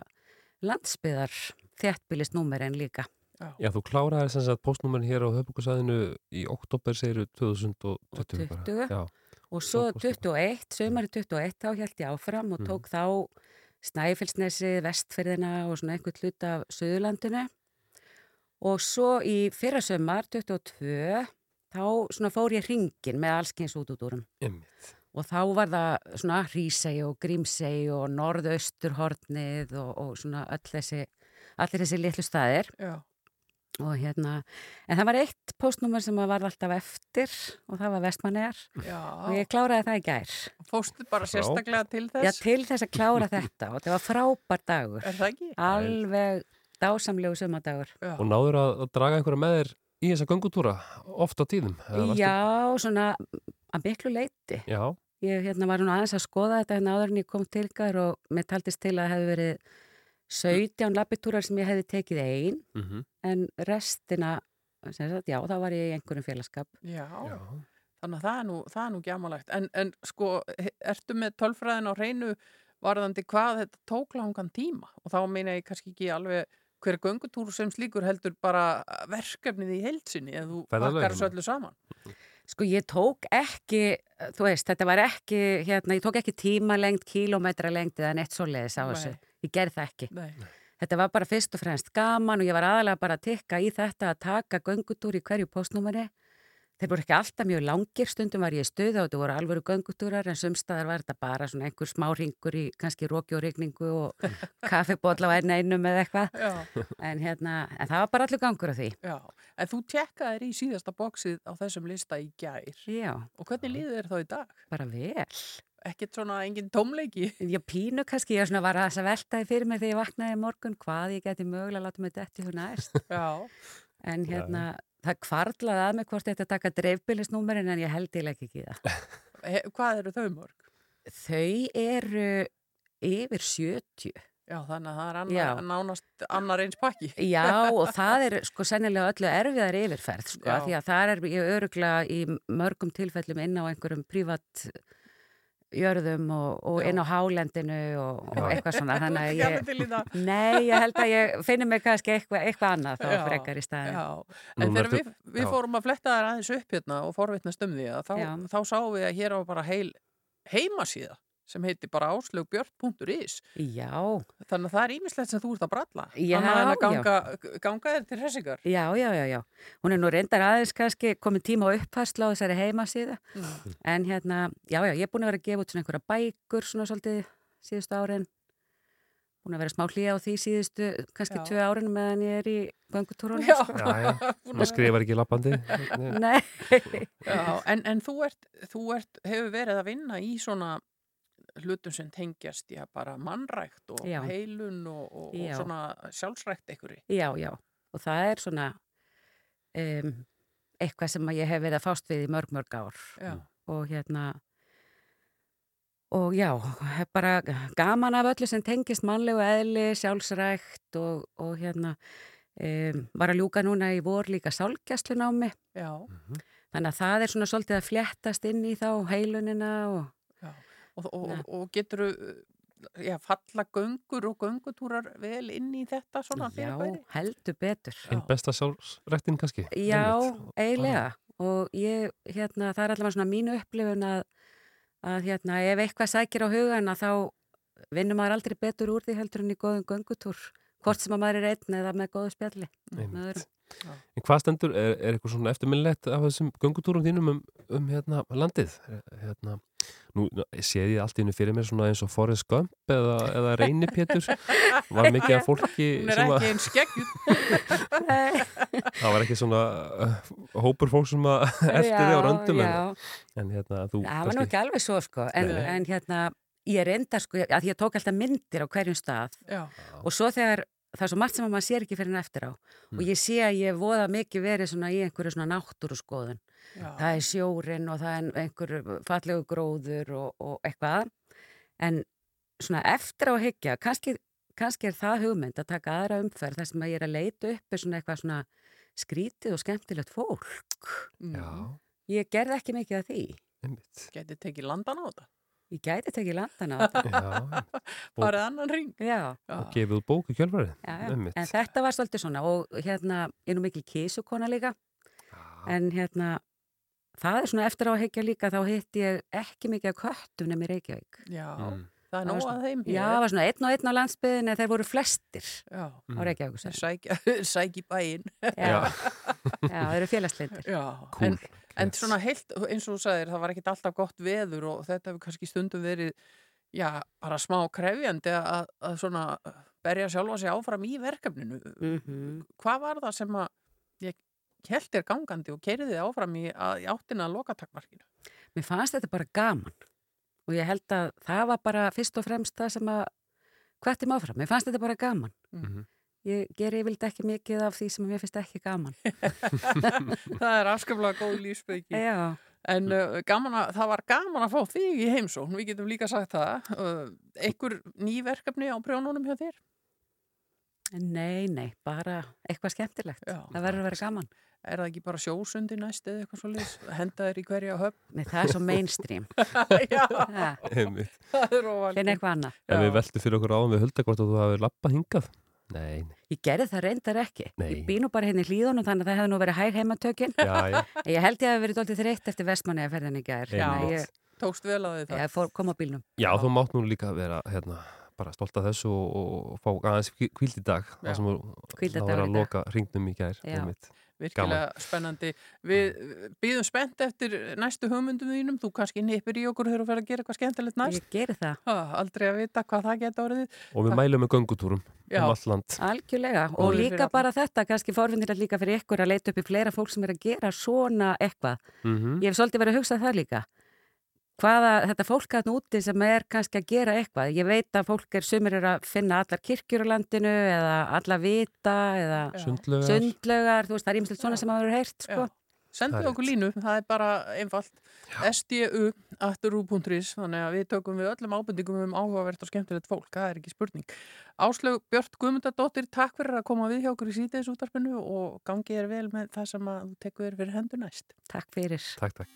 landsbyðar þéttbýlist númerin líka. Já, þú kláraði sem sagt postnúmerin hér á höfbúkarsæðinu í oktober segiru 2020 bara. 20. Og svo Svo fórstu 21, sumarið 21, þá held ég áfram og Mhm. tók þá Snæfellsnesi, Vestfyrðina og svona einhvern hlut af Suðurlandinu. Og svo í fyrra sumar, 22, þá svona fór ég hringin með allskyns út út úrum. einmitt. Og þá var það svona Hrísei og Grímsei og Norðausturhornið og, og svona öll þessi, allir þessi litlu staðir. Já. Og hérna, en það var eitt postnúmer sem var alltaf eftir og það var Vestmannegar Já. og ég kláraði það í gær. Fórstu bara sérstaklega til þess? Já, til þess að klára þetta og þetta var frábær dagur. Er það ekki? Alveg dásamlegu sumadagur. Já. Og náður að, draga einhverja með þér í þessa göngutúra oft á tíðum? Já, svona að miklu leiti. Já, Ég hérna, var nú aðeins að skoða þetta hérna áður en ég kom til ykkar og mér taldist til að það hefði verið 17 labbitúrar sem ég hefði tekið einn mhm, en restina, sem sagt, já, þá var ég í einhverjum félagskap. Já. já. Þannig að það er nú, það er nú gjamalegt. En, en sko, ertu með tölfræðin á hreinu varðandi hvað þetta tók langan tíma? Og þá meina ég kannski ekki alveg hver göngutúr sem slíkur heldur bara verkefnið í heilsinni ef þú pakkar þessu öllu saman. Sko ég tók ekki, þú veist, þetta var ekki, hérna, ég tók ekki tíma lengt, kílómetra lengt eða neitt svoleiðis á Nei. Ég gerði það ekki. Nei. Þetta var bara fyrst og fremst gaman og ég var aðalega bara að tikka í þetta að taka göngutúr í hverju postnúmeri. Þeir voru ekki alltaf mjög langir, stundum var ég í stuða og þetta voru alvöru göngutúrar en sumstaðar var þetta bara svona einhver smá ringur í kannski róki og rigningu og kaffibólla á enn einum eða eitthvað. Já, En, hérna, en það var bara allur gangur á því. já. En þú tekkaðir í síðasta bóksið á þessum lista í gær. Já, Og hvernig líður þér þá í dag? bara vel. Ekkert svona engin tómleiki? Já, pínu kannski, ég svona var að veltaði fyrir mig þegar ég vaknaði í morgun hvað ég geti mögulega að láta mig detti hún næst. Já. En hérna, það kvarlaði að mig hvort þetta taka dreifbílisnúmerin en ég held ég ekki í það. Hvað eru þau mörg? Þau eru yfir 70. Já, þannig að það er Já. annar, nánast annar eins pakki. Já, og það er sko sennilega öllu erfiðar yfirferð, sko, Já. af því að það er ég öruglega í mörgum tilfellum inn á einhverjum prívat jörðum og, og inn á hálendinu og, og eitthvað svona, þannig að ég... Nei, ég held að ég finni mig kannski eitthvað, eitthvað annað þá frekar í staðin. En þegar við, við fórum að fletta þær aðeins upp hérna og forvitnast um því að þá, þá sáum við að hér á bara heil heimasíða sem heiti bara áslögbjörn.is Já, þannig að það er ímislegt sem þú ert að bralla Já, þannig að já. ganga, ganga þér til hressingar já, já, já, já. Hún er nú reyndar aðeins kannski komið tíma á upphærslu á þessari heimasíðu. Mm. En hérna, já, já, ég er búin að vera að gefa út svona einhverja bækur svona svolítið síðustu árin. Búin að vera smá hlýja á því síðustu, kannski Já. tvö árin meðan ég er í göngutúrunum. Já. Sko. Já, já, maður skrifar ekki lappandi. Nei, Já, en, en þú, ert, þú ert, hefur verið að vinna í svona hlutum sem tengjast já, bara mannrækt og Já. heilun og, og, og svona sjálfsrækt einhverju. já, já. Og það er svona um, eitthvað sem að ég hef verið að fást við í mörg, mörg ár. Já, Og hérna, og já, hef bara gaman af öllu sem tengist mannlegu eðli, sjálfsrækt og, og hérna, um, var að ljúka núna í vor líka sálgjastlunámi. já, Þannig að það er svona svolítið að fléttast inn í þá heilunina og. Og, og, og, getur já, falla göngur og göngutúrar vel inn í þetta svona já, fyrirbæri? heldur betur. Einn besta sjálfsrættin kannski. Já, Einmitt. eiginlega. Og ég, hérna, það er allavega svona mínu upplifun að, að hérna, ef eitthvað sækir á hugana þá vinnur maður aldrei betur úr því heldur en í góðum göngutúr. Hvort sem að maður er einn eða með góðu spjalli. Einmitt. Öðrum. En hvað stendur, er, er eitthvað svona eftirminnlegt af þessum göngutúrum þínum um um hérna landið hérna, nú séð ég allt í hennu fyrir mér svona eins og Forrest Gump eða, eða Reyni Pétur var mikið af fólki Hún er ekki eins skeggjur. það var ekki svona uh, hópur fólk sem að eftir þig á Já, röndum en, já. en hérna þú Það var nú ekki alveg svo sko, en, en hérna, ég reyndar sko, að ég tók alltaf myndir á hverjum stað Já. og svo þegar, það er svo margt sem að maður sér ekki fyrir en eftir á og ég sé að ég voða mikið verið svona í einhverju svona náttúru skoðun. Já. Það er sjórin og það er einhverju fallegu gróður og, og eitthvað, en svona eftir á að hyggja, kannski, kannski er það hugmynd að taka aðra umferð þar sem að ég er að leita upp er svona eitthvað svona skrítið og skemmtilegt fólk. Já. Ég gerði ekki mikið af því. Gæti tekið landan á þetta. Ég gæti tekið landan á þetta. Já, Farið annan ring. Já. og gefið bóku kjölfarið Já, já. En þetta var svolítið svona og hérna, ég er nú mikil kísukona líka en hérna það er svona eftir á að hekja líka þá hitt ég ekki mikið af köttum nefnir Reykjavík Já, Mm. Það er var nóg að þeim hér. Já, það var svona einn og einn á landsbyðin en þeir voru flestir Já. á Reykjavík Þeir Sækja, sækja í bæinn. Já. Já, þeir eru félagslindir Já, Kúl. en, en svona heilt, eins og þú sagðir, það var ekkit alltaf gott veður og þetta hefur kannski stundum verið, já, bara smá krefjandi að, að svona berja sjálfa sig áfram í verkefninu. Mhm. Hvað var það sem að ég held þér gangandi og keiriði áfram í, að, í áttina lokatakmarkinu? Mér fannst þetta bara gaman og ég held að það var bara fyrst og fremst það sem að hvettum áfram. Mér fannst þetta bara gaman. Mhm. Ég ger yfirleitt ekki mikið af því sem mér finnst ekki gaman. það er afskaplega góð lífsbyggi. Já. En uh, gaman að, það var gaman að fá þig í heimsókn, við getum líka sagt það. Uh, einhver ný verkefni á prjónunum hjá þér? Nei, nei, bara eitthvað skemmtilegt. Já. það verður að vera gaman. Er það ekki bara sjósundi næst eða eitthvað svo liðs? Henda þér í hverja höfn? Nei, það er svo mainstream. Já, það er óvalið. Finn eitthvað annað. En við veltum fyrir okkur áðan við hulda hvort að þú hafi lappað hingað Nei. Ég gerði það reyndar ekki. Nei. Ég bý nú bara hérna í hlýðunum þannig að það hefði nú verið hær heimatökin. Já, já. Ég held ég að verið dóltið þreytt eftir vestmanni að ferðin í gær. Já. Þannig að Ég, Tókst vel á því það. ég fór, kom á bílnum. Já, þú mátt nú líka vera hérna, bara stolt af þessu og, og fá aðeins kvíld í dag það Hvíldardagur það var í að dag. loka hringnum í gær Virkilega spennandi. Við býðum spennt eftir næstu hugmyndum þínum. Þú kannski nýppir í okkur þegar þú fer að gera eitthvað skemmtilegt næst. Ég geri það. Ha, aldrei að vita hvað það geta orðið. og við mælum með göngutúrum Já. um allt land Algjörlega. Og fyrir líka bara þetta, kannski forfinnilegt líka fyrir ykkur að leita upp í fleira fólk sem er að gera svona eitthvað. Mhm. Ég hef svolítið verið að hugsa það líka. Hvaða, þetta fólk að úti sem er kannski að gera eitthvað. Ég veit að fólk er, sumir er að finna allar kirkjur á landinu eða alla vita eða Sundlaugar. sundlaugar, þú veist, það er ímslega svona sem hafa verið heyrt, sko. Það Sendið okkur línu, það er bara einfalt. sdu.ru.is þannig að við tökum við öllum ábendingum um áhugavert og skemmtilegt fólk, það er ekki spurning. Áslaug Björn Guðmundadóttir, takk fyrir að koma við hjá okkur í sítiðis útarpinu og gangi er vel með það sem að þú tekur fyrir hendur næst. Takk fyrir. Takk, takk.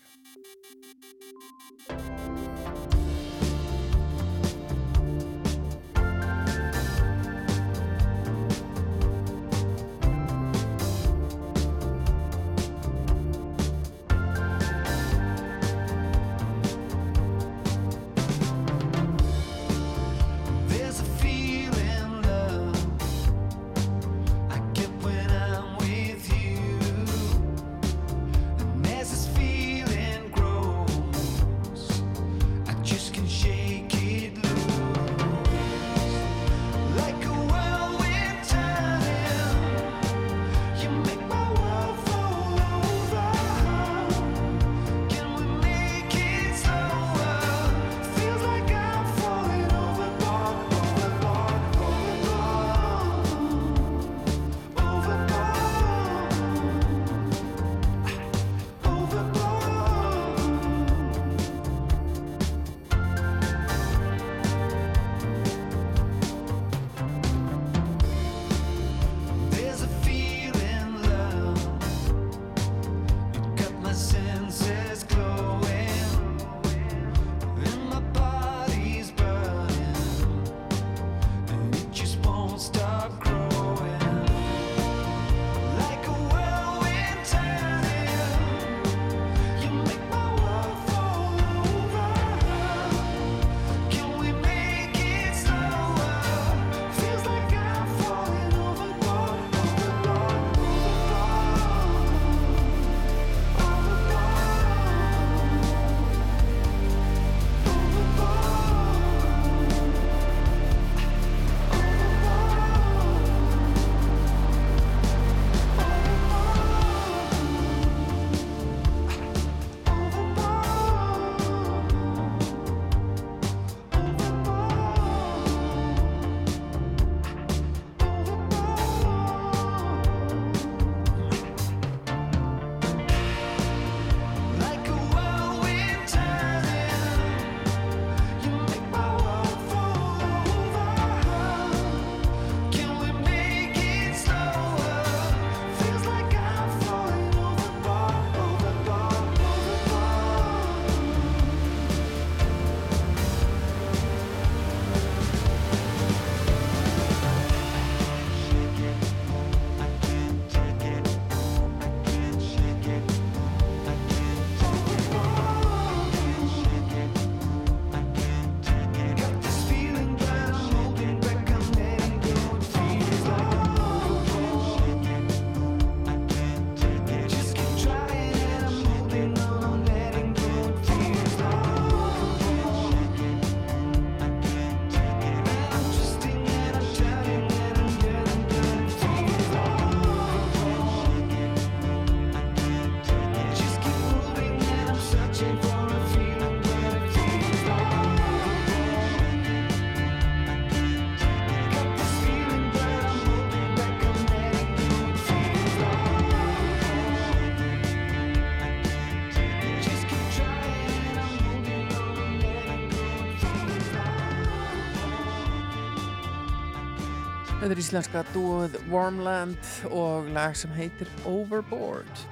verður íslenska dúð Warmland og lag sem heitir Overboard.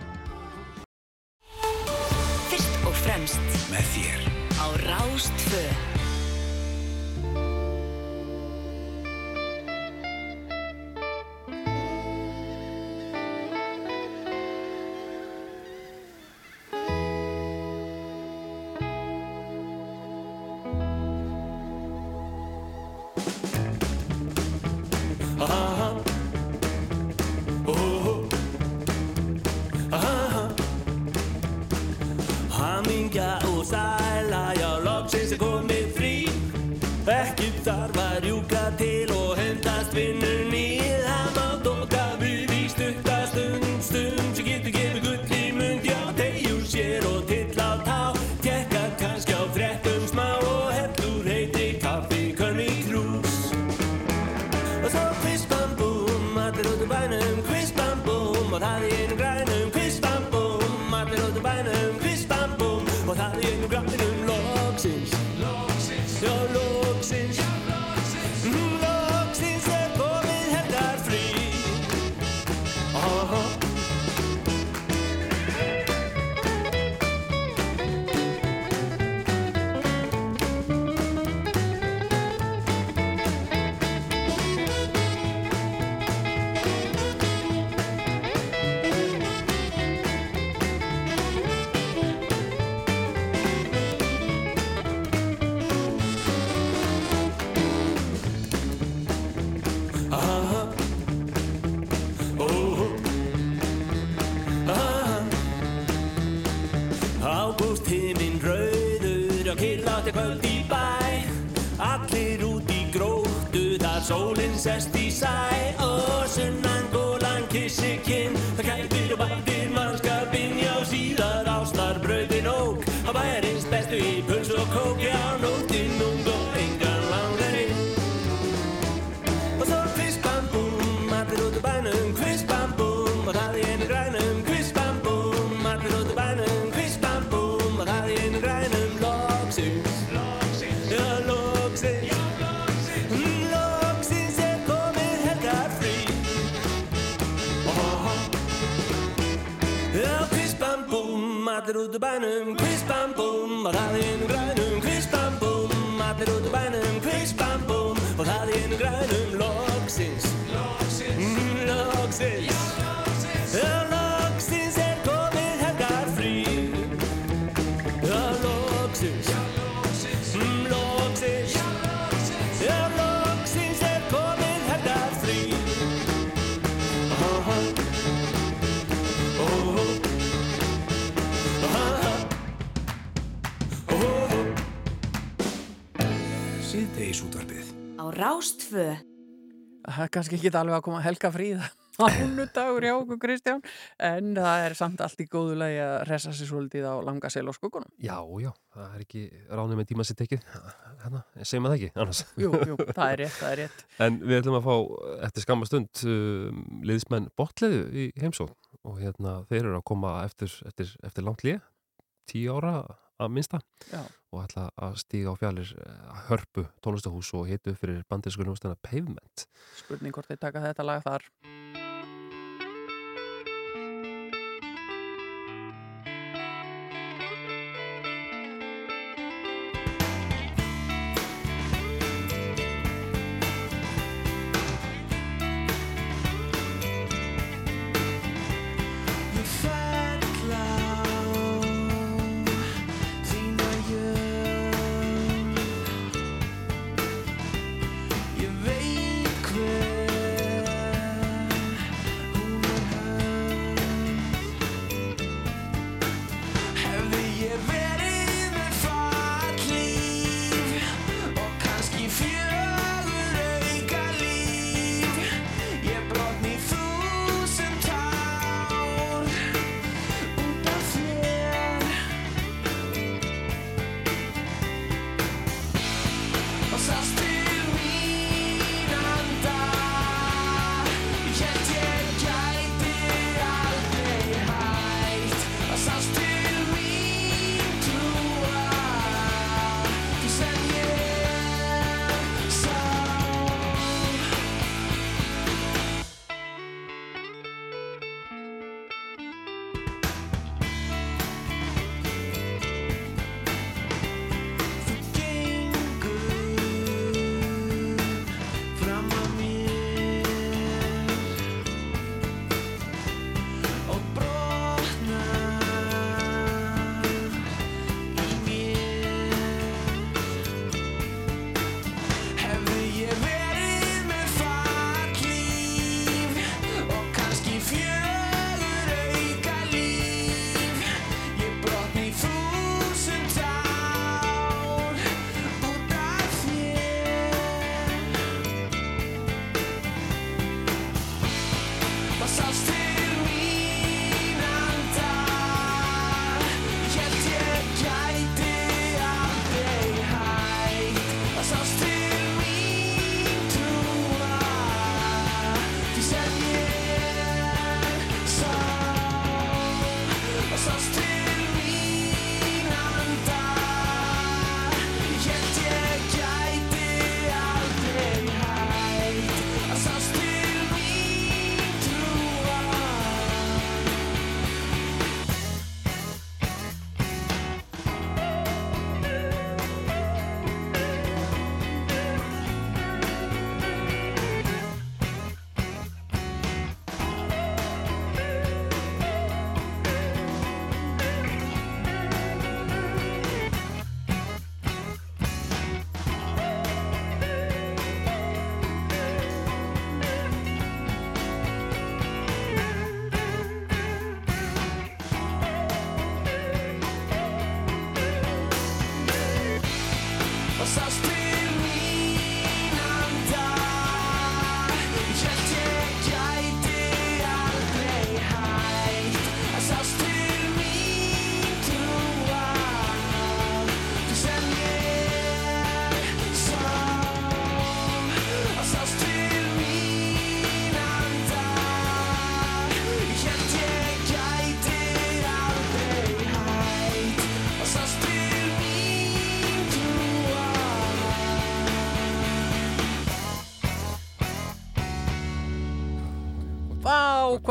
Fyrst og fremst með þér. á Rástföð says kannski ekki allveg að koma að helga fríða mánudagur hjá okkur Kristján en það er samt allt í góðu lagi að resa sér svolítið á langa sel og skugunum Já, já, það er ekki ránum en tíma sitt ekki, hérna, segjum að það ekki annars. Jú, jú, það er rétt, það er rétt. En við ætlum að fá eftir skamma stund um, liðismenn botleðu í heimsóð og hérna þeir eru að koma eftir, eftir, eftir langt lið, tíu ára að minsta Já og ætla að stíga á fjallir eh, hörpu tólustahús og hitu fyrir bandið skulumstana Pavement. Spurning hvort þið taka þetta lag þar.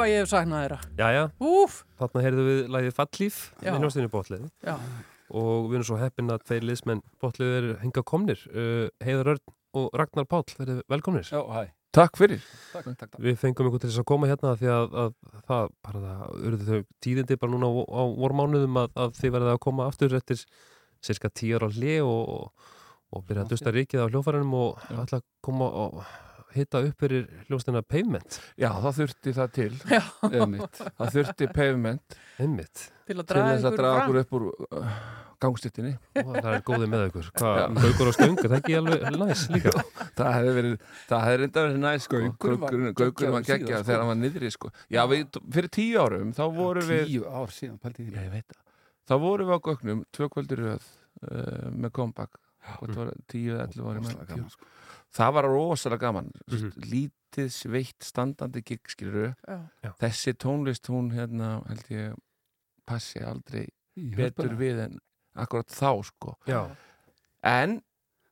Hvað ég hef saknað þeirra. Jæja, Úf, þarna heyrðum við lagið Fallíf Botleði já, og við erum svo heppin að tveir liðsmenn Botleði eru hinga komnir. Uh, Heiðar Örn og Ragnar Páll verið velkomnir. Já, hæ. Takk fyrir. Takk, takk, takk. Við fengum ykkur til þess að koma hérna því að, að það bara það urðu þau tíðindi bara núna á, á vormánuðum að, að þið verðið að koma aftur eftir cirka tíu ára hlið og, og byrja að dusta rikið á hljófærinum og ætla að koma og hitta upp fyrir hljóstina pavement. Já, það þurfti það til. já. Einmitt. Það þurfti pavement Einmitt. Til að draga okkur upp úr uh, gangstittinni. Og það er góðið með ykkur. Hvað, Já. gaukur og stöng, er það ekki alveg næs líka? Það hefði verið, verið næst sko. Gaukurinn var geggja síðan, þegar sko. hann var niðri sko. Já, við, fyrir tíu árum þá vorum við, Tíu ár síðan, pælti því. já, ég veit það, þá vorum við á gögnum tvö kvöldur röð uh, með comeback. Hvort var tíu eða ellu ári Rosalega gaman, sko. Það var rosalega gaman. Mhm. Lítið, sveitt, standandi gig, skilur Já. Já. Þessi tónlist, hún hérna, held ég, passi aldrei Í betur hörpuna. við en akkurat þá, sko. Já, En,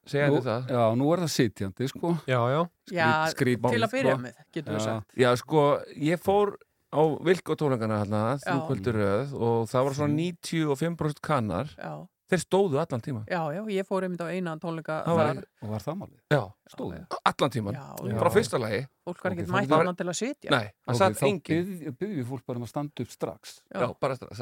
segja Nú, það, já, nú er það sitjandi, sko. já, já. Já, skrít- til að byrja sko. með, getur við sagt. Já, sko, ég fór á Vilko tónleikana hérna, þrjú Já. kvöldur röð og það var svona 95% kannar. Já, Þeir stóðu allan tíma. já, já, ég fór einmitt á eina tónleika var- þar. Og var það málið? Já, Stóðu? allan tíman. Já, já. Frá fyrsta lagi. Fólk var ekkert þá- mætt það annað til að sitja. Nei, það Ok, satt þá engin. byggjum við fólk bara um að standa upp strax. Já. Já, bara strax.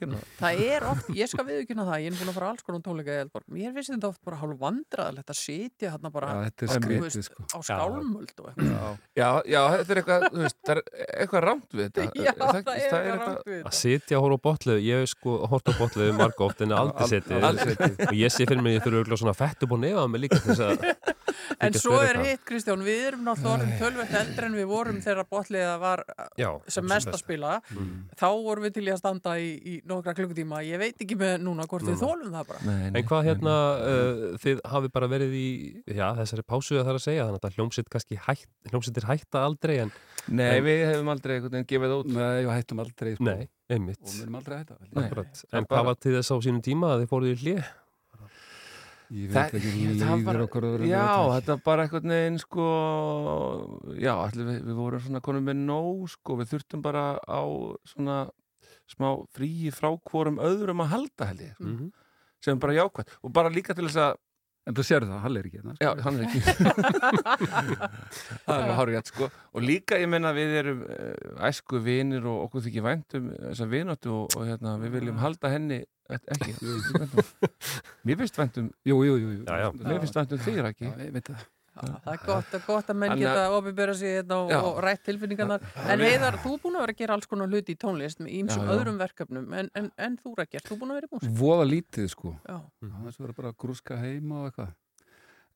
gera það. Það er oft, ég skal viðkynna það, ég er búin að fara á alls konar tónleika í Eldborg. Mér finnst þetta oft bara hálf vandræðilegt að sitja hérna bara Já, er skrítið, veist, sko. á skálmöld. Já. Já, já, þetta er eitthvað, það er eitthvað rámt við þetta. Já, það er eitthvað rámt við Að þetta. sitja og horfa á botleðu, ég hef sko hort á botleðu marga oft en aldrei setið. og ég sé fyrir mig, En svo er hitt, Kristján, við erum náttúrulega tölvöld eldri en við vorum þegar botliða var Já, sem sem mest að spila. Þá vorum við til í að standa í, í nokkra klukkutíma. Ég veit ekki með núna hvort við þólum það bara. Nei, nei. En hvað hérna, uh, þið hafi bara verið í, já, þessari pásu að það er að segja, þannig að hljómsitt kannski hætt, hljómsittir hætta aldrei en, Nei, En- við hefum aldrei einhvern veginn gefið út. Nei, við hættum aldrei, sko. nei, einmitt, Og við erum aldrei að hætta. held ég. Nei. akkurat. það En hvað var til þess á sínum tíma að þið fóruð í hlið? Ég veit ekki, það líður okkur að vera Já, með þetta var bara einhvern veginn sko, já, allir við, við vorum svona konum með nóg, sko, við þurftum bara á svona smá fríi frá hvorum öðrum að halda held ég, Mm -hmm. sem er bara jákvæmt og bara líka til þess að, En þú sér það, Hall er ekki hérna. sko. já, hann er ekki það er hárið rétt, sko og líka ég menna við erum uh, æsku vinir og okkur þykir væntum þessa vináttu og, og hérna, við viljum halda henni e- ekki, mér finnst væntum Jú, jú, jú. jú. Já, já. mér finnst væntum þig ekki Já, ég veit það. Það er gott, gott að menn Þannig að- geta opinbera sig hérna og, og rætt tilfinningarnar. En Heiðar, þú er búin að vera að gera alls konar hluti í tónlist með ímsum Já, já. öðrum verkefnum. En, en, en þú, Rækjart, þú er búin að vera í músík. Voða lítið, sko. Já. Það er bara að grúska heima og eitthvað.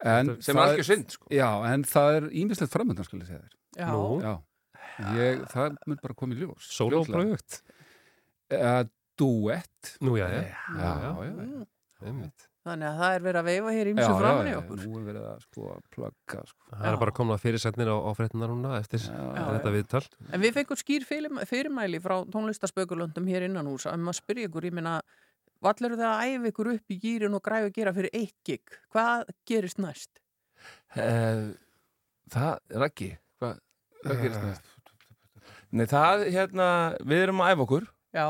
En sem er algjör synd, sko Já, en það er ímislegt framöndan, skal ég segja þér. Já. Já. Ég, það mun bara koma í ljós. Sólóprojekt? Uh, duett. Nú, já, já. Já, já, já. Þannig að það er verið að veifa hér Já, ímsum framan í já, okkur. Nú er verið að sko að plugga, sko. Það er bara komin að fyrirsetnir á, á fréttinar núna eftir Já, þetta viðtal. En við fengum skýr fyrirm- fyrirmæli frá tónlistaspökulöndum hér innan hús að maður spyrja ykkur, ég meina, vallir þið að æfa ykkur upp í gýrin og græfa að gera fyrir eitt gig? Hvað gerist næst? Eh, Það er ekki Hvað, hvað gerist næst? Nei, það, hérna, við erum að æfa okkur Já,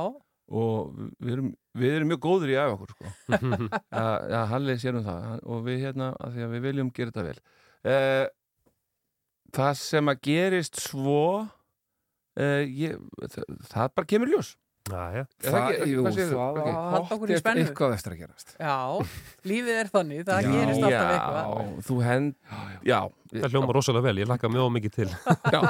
og við erum, við erum mjög góður í að æfa okkur sko. ja, ja, Halli sér um það. Og við hérna, að því að við viljum gera þetta vel. Eh, Það sem að gerist svo eh, ég, það, það bara kemur ljós Já, já. Er það ekki- jú, það var spennu. eitthvað eftir að gerast. já, lífið er þannig, það Já. gerist alltaf Já, eitthvað. þú hend Já, Það hljóma rosalega vel, ég lakka mjög mikið til. já,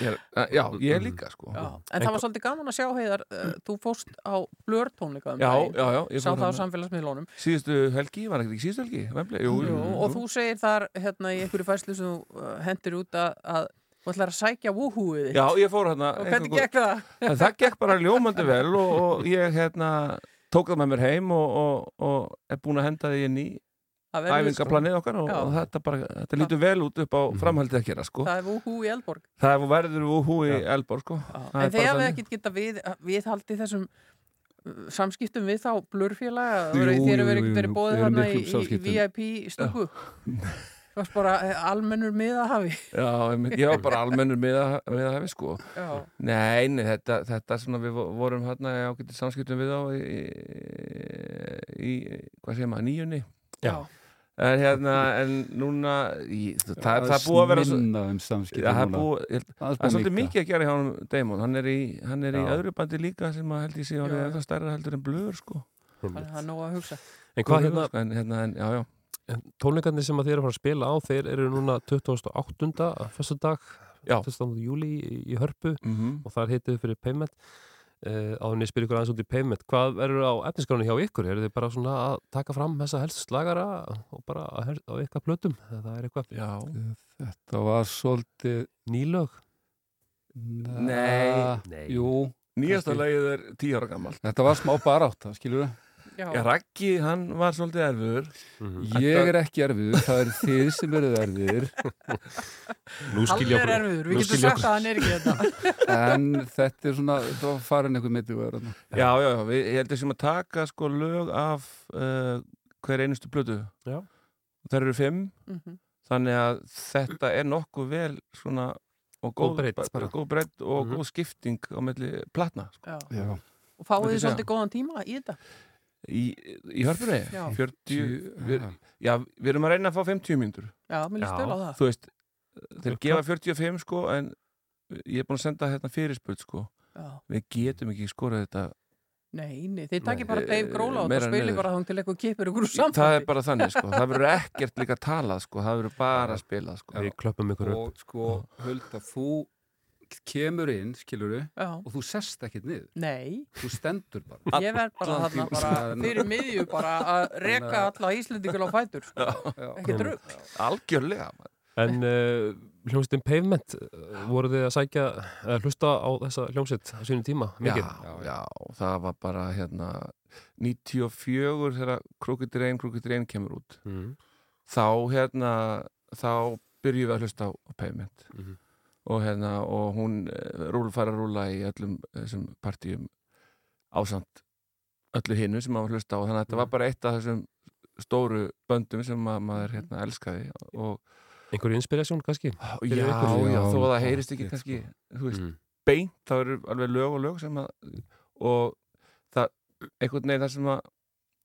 ég, er- já, ég líka sko Já, en það var svolítið gaman að sjá heiðar, uh, þú fóst á blörtónleika um Já, já, já, ég Sá það á þarna. samfélagsmiðlunum. Síðustu helgi, var ekki síðustu helgi? Vembli? Jú, Jú, og þú segir þar hérna í einhverju fæslu sem þú uh, hendur út að, þú ætlar að sækja wúhúið þitt. Já, ég fór hérna Og hvernig gekk það? En það gekk bara ljómandi vel og, og ég hérna tók það með mér heim og, og, og er búin að henda því inn í verður- æfingaplanið okkar og, og þetta, bara, þetta lítur vel út upp á framhaldið að gera sko. Það er wúhú í Eldborg. Það er verður úhú í Elborg sko. En þeir hafa þannig. ekkert geta við, viðhaldið þessum uh, samskiptum við þá hefur jú, ekki verið bóðið við þarna í, í. VIP stúku Þú varst bara eh, almennur miðahafi. Já, ég var bara almennur að, að hefi sko Já. Nei, nei, þetta, þetta er svona við vo- vorum hérna í ágætið samskiptum við á í, í, í hvað segir maður, nýjunni Já. En hérna, en núna í, það, það, það er búið að vera svo- um það er búið, ég það er svolítið mikið að gera hjá hann Damon, hann er í, hann er í öðru bandi líka sem að held ég sé orðið Já. ennþá stærra heldur en blöður sko að það er að hugsa. En hvað hérna, sko, en, hérna en, já, já. Tónleikarnir sem að þið eru að fara að spila á þeir eru núna 28. fyrstu dag 20. júli í, í Hörpu Mhm. og það er hitið fyrir Payment uh, áður en ég spyr ykkur aðeins út í Payment hvað verður á efniskránu hjá ykkur? eru þið bara svona að taka fram þessa helst slagara og bara að á ykkar plötum eða það er eitthvað? Já. Þetta var svolítið Nýlög? Nei. Nei. Jú Nýjasta lagið er tíu ára gammal Þetta var smá barátt, skilur það? Raggi, hann var svolítið erfiður Ég er ekki erfiður, það er þið sem eruð erfiður Nú Hann er erfiður, við getum sagt að hann er ekki þetta. En þetta er svona, þetta var farin einhver mitt í verður Já, já, já, við, ég held þessum að taka sko lög af uh, hver einustu plötu Já. Það eru fimm Mhm. Þannig að þetta er nokkuð vel svona og Góð góð, breidd bara- bara. góð breytt og Mhm. góð skipting á milli platna sko. Já. Já. Og fáið þið svolítið góðan tíma í þetta? Í, í hörpunni? Já. 40 við, Já, við erum að reyna að fá 50 mínútur Já, mér líst vel á það. Þú veist, þeir gefa klart. 45 sko en ég er búin að senda hérna fyrirspurt sko Já. Við getum ekki skorað þetta Nei, nei, þið takkir Nei, bara Dave Grohl á þetta meira og spilir bara þá til eitthvað kipur ykkur úr saman. Það er bara þannig sko, það verður ekkert líka talað sko, það verður bara spilað sko Við klöppum ykkur upp Og sko, Hulda, þú kemur inn, skilur Já. og þú sest ekkert niður Nei. Þú stendur bara Ég verð bara þarna bara fyrir miðju bara að reka alla Íslendingur á fætur sko. Ekki drugg. Algjörlega maður. En uh, hljómsveitin Pavement uh, voru þið að sækja að hlusta á þessa hljómsveit á sínum tíma mikið? Já, já, það var bara hérna 94 þegar Krúkitir einn, Krúkitir einn kemur út Mhm. þá hérna þá byrjum við að hlusta á, á Payment Mhm. Og hérna og hún rúl fara að rúla í öllum þessum partíum ásamt öllu hinnu sem maður hlusta á þannig að þetta var bara eitt af þessum stóru böndum sem ma maður hérna elskaði og Einhver inspirasjón kannski? Já, já, ykkur? þó að það Já, heyrist ekki kannski, sko. þú veist, Mm. beint, þá eru alveg lög og lög sem að, og það, einhvern veginn það sem að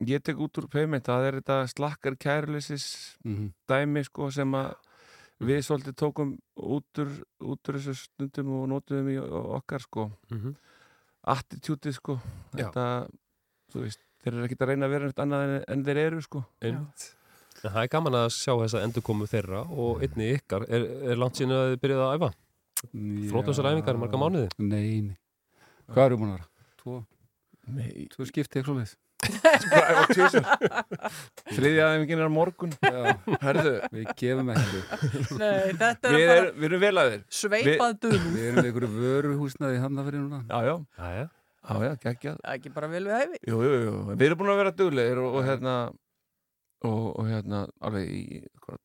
ég tek út úr payment, það er þetta slakkar kærleisis Mhm. dæmi, sko, sem að við svolítið tókum út úr, út úr þessu stundum og notuðum í okkar, sko, Mhm. attitútið, sko, þetta, þú veist, þeir eru ekkert að reyna að vera neitt annað en, en þeir eru, sko. Það er gaman að sjá þessa endurkomu þeirra og einni ykkar. Er, er langt síðan að þið byrjuð að æfa? Flótlausar æfingar, marga mánuði? Nei, nei Hvað eru búin að vera? Tvo, Nei. tvo skipti eitthvað Þriðja aðeimingin er á morgun Herðu Við gefum ekki Nei, þetta er Við, bara er, við erum vel að þér sveipað dugn. Við erum við einhverju vöruhúsnaði í Hafnafyrir núna Já, já, Já, já. já, já, er ekki bara vel við hæfi. Jú, jú, jú, við erum búin að vera duglegir og, og hérna og, og hérna, alveg í hvað-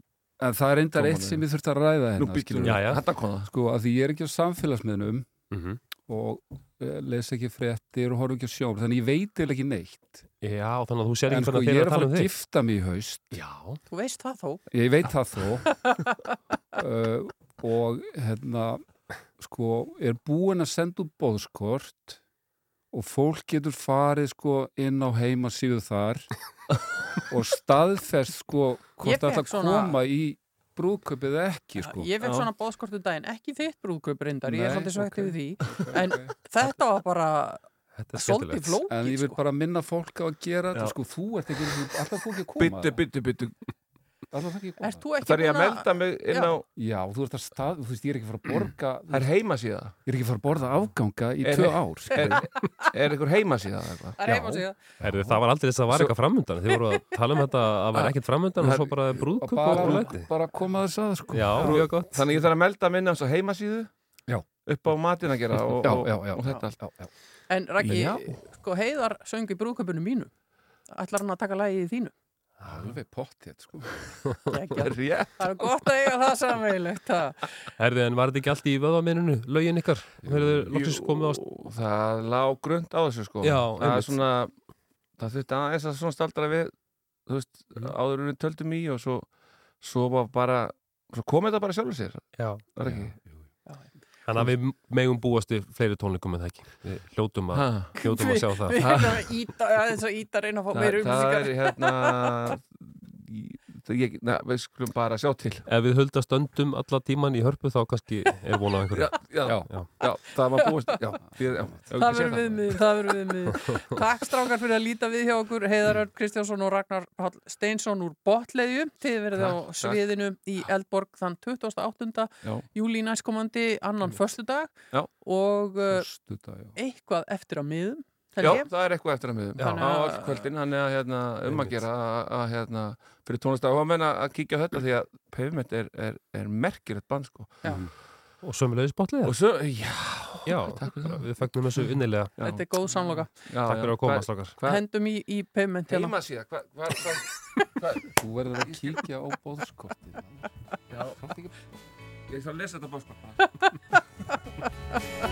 En það er endar eitt sem ég þurfti að ræða Nú hérna býttu, skilurðu. Já, já. þetta kom það Sko, að því ég er ekki á samfélagsmiðnum Mhm. Og uh, les ekki fréttir og horf ekki á sjón þannig ég veit eða ekki neitt Já, þannig að þú sér En ekki sko, hvernig ég þeir er eru að að tala fara um að þig. gifta mig í haust Já. Þú veist það þó. Ég veit það þó uh, og hérna sko, er búin að senda út bóðskort og fólk getur farið sko inn á heimasíðu þar og staðfest sko Ég hvort það ætla að svona- koma í brúðköpið eða ekki sko. Ég fekk svona bóðskortu daginn, ekki þitt brúðkaup reyndar, ég er Nei, svolítið sveitt ok. yfir því, en þetta var bara Þetta er svolítið flókið, En ég vil sko. bara minna fólk á að gera þetta sko, þú ert ekki, alltaf ekki að koma Byttu, byttu, byttu Alltaf það ekki að þú ekki Það er ég að búin melda mig inn á Já, þú ert að stað, þú veist, ég er ekki að fara að borga Það er heimasíða Ég er ekki að fara að borða afganga í Er- tvö ár Er, skilurðu. er einhver heimasíða eða eitthvað? Það er heima sig Herðu, það var aldrei þess að það var eitthvað framundan. Þið voru að tala um þetta að það var ekkert framundan og svo bara Og brúðkup og bara, læti. bara koma þess að sko. Já, mjög gott. Þannig ég þarf að melda minna á heimasíðu Já. upp á matin að gera og, Já, og, já, já. og þetta allt já, já. En Raggi, Já. sko. Ætlar hann að taka lagið í þínu? Alveg pottið sko. Það er gott að eiga það samveilegt. Herðu, en var þetta ekki allt í vöðvaminninu, lögin ykkar? Jú, Það lá grund á þessu sko Já, Það er svona Það þurfti aðeins að svona staldra við Þú veist, Mhm. áður við töldum í og svo svo var bara svo kom þetta bara sjálfur sér Já. Var ekki? Þannig að við megum búast við fleiri tónleikum en það ekki. Við hljótum að, hljótum að sjá það. Við erum að íta, eins og íta reyna að fá það, meira það upplýsingar. er hérna í- það ég, na, við skulum bara sjá til Ef við höldast öndum alla tíman í hörpu þá kannski er vonað einhverju. já, já, já, já, það var búist já, fyrir, já, já, Það verður viðmið, það verður viðmið. Takk strákar fyrir að líta við hjá okkur, Heiðar Örn Kristjánsson og Ragnar Páll Steinsson úr Botleðju. Þið verðið á sviðinu í Eldborg þann 28. Já. júlí næstkomandi, annan föstudag Já. og uh, Föstudag, já. eitthvað eftir á miðum. Já, það er eitthvað eftir að miðum á all kvöldin, hann er að hérna, um að gera að, að hérna, fyrir tónlistar og menna að kíkja þetta því að Pavement er, er, er merkilegt band sko Já. Og sömulegis bótlið. og svo, já, Já, takk við fagnum þessu innilega. Já. Þetta er góð samloka. Takk fyrir að koma, Hvað- strákar. hvað- Hendum í, í payment hérna. Heima síðan, hvað hva, hva, hva, Þú verður að kíkja á bóðskortið Já, ég ætla að lesa þetta bóðskort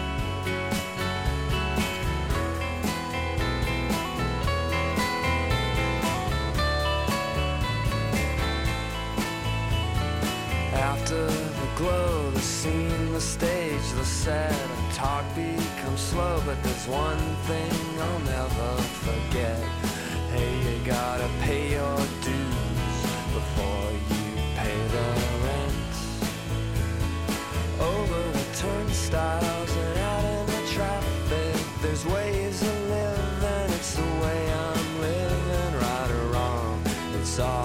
After the glow, the scene, the stage, the set, and talk becomes slow. But there's one thing I'll never forget. Hey, you gotta pay your dues before you pay the rent. Over the turnstiles and out in the traffic, there's ways of living. It's the way I'm living, right or wrong. It's all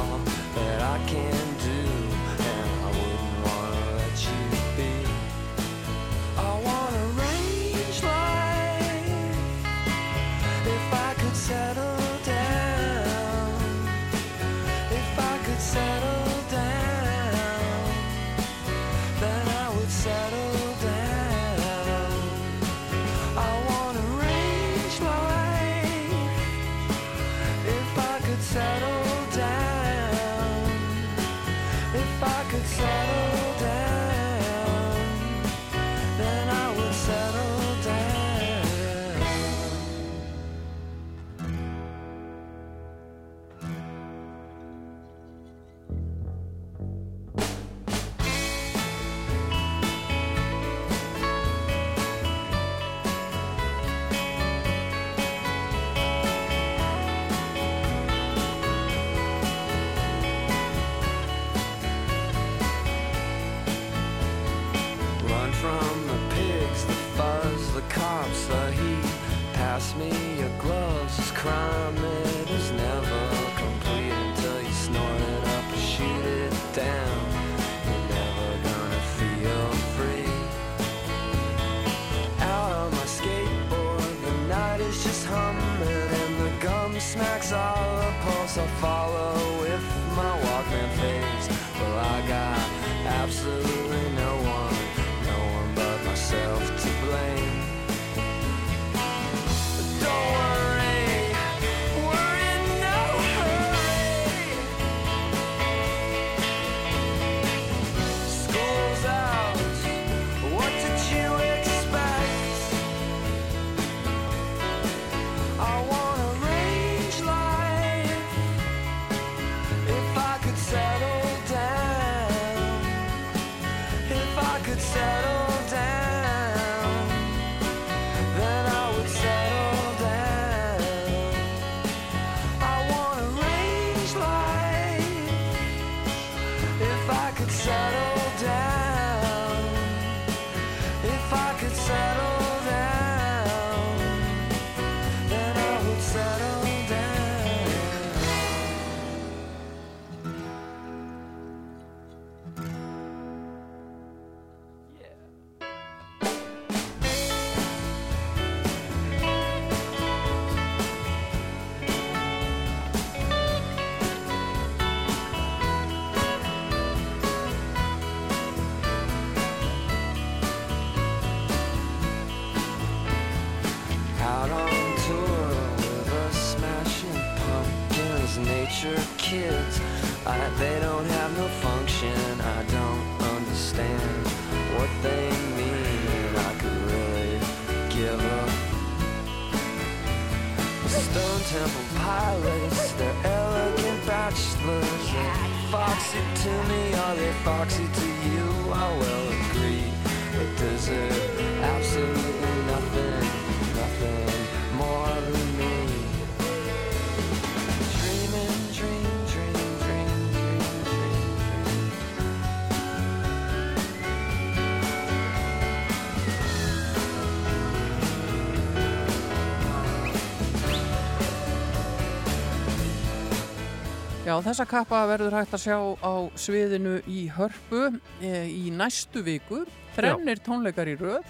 Já, þessa kappa verður hægt að sjá á sviðinu í hörpu e, í næstu viku. Þrennir tónleikar í röð.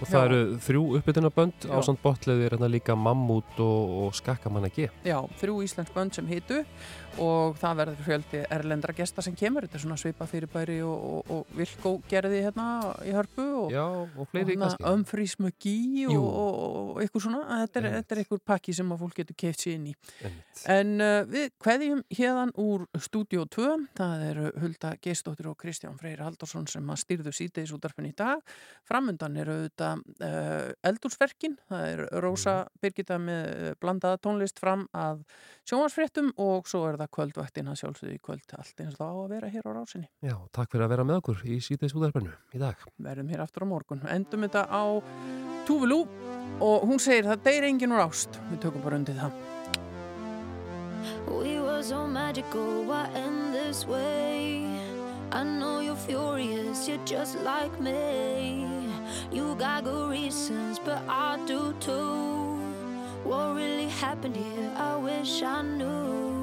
Og það Já. eru þrjú uppbytunarbönd Já. á samt botleði er hérna líka Mammút og, og Skakkamanna G. Já, þrjú íslensk bönd sem hitu og það verður fjöldi erlendra gesta sem kemur. Þetta er svona svipa fyrirbæri og, og, og Vilkó gerði hérna í hörpu og, Já, og fleiri kannski. McGee Jú. og, og, og eitthvað svona. Þetta er, þetta er eitthvað pakki sem að fólk getur keift sér inn í. Einmitt. En uh, við kveðjum hérðan úr Stúdíó 2, það eru Hulda Geistóttir og Kristján Freyr Haldarsson sem að stýrðu síðdeis útarfinn í dag. Framundan eru auðvitað uh, eldúrsverkin, það er Rósa Birgitta með uh, blandaða tónlist fram að sjónvarsfréttum og svo er það kvöldvættina sjálfsögðu í kvöld allt eins og það á að vera hér á rásinni. Já, takk fyrir að vera með okkur í síðdeis útarpennu í dag. Verðum hér aftur á morgun. Endum þetta á Túvilú og hún segir það deyr enginn úr ást. Við tökum bara undir það. We were so magical, why end this way? I know you're furious, you're just like me. You got good reasons, but I do too. What really happened here? I wish I knew.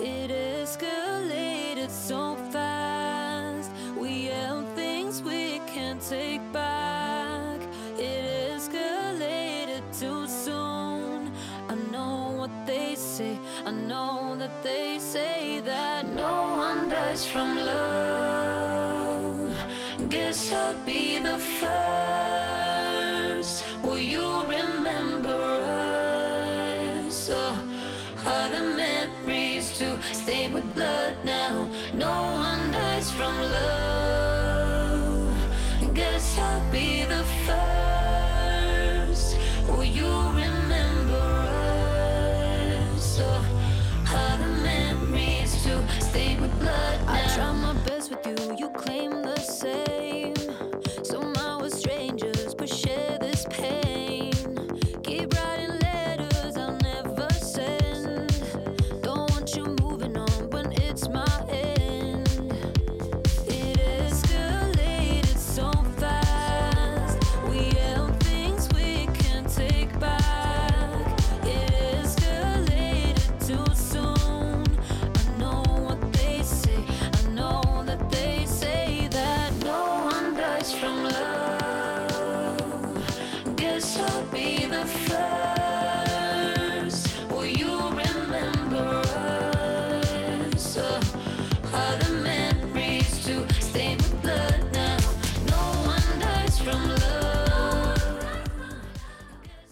It escalated so fast. We held things we can't take back. It escalated too soon. I know what they say. I know that they say that no one dies from love. Guess I'll be the first. Stay with blood now? No one dies from love. Guess I'll be the first. Will you remember us? Oh, are the memories to stay with blood now? I try my best with you. You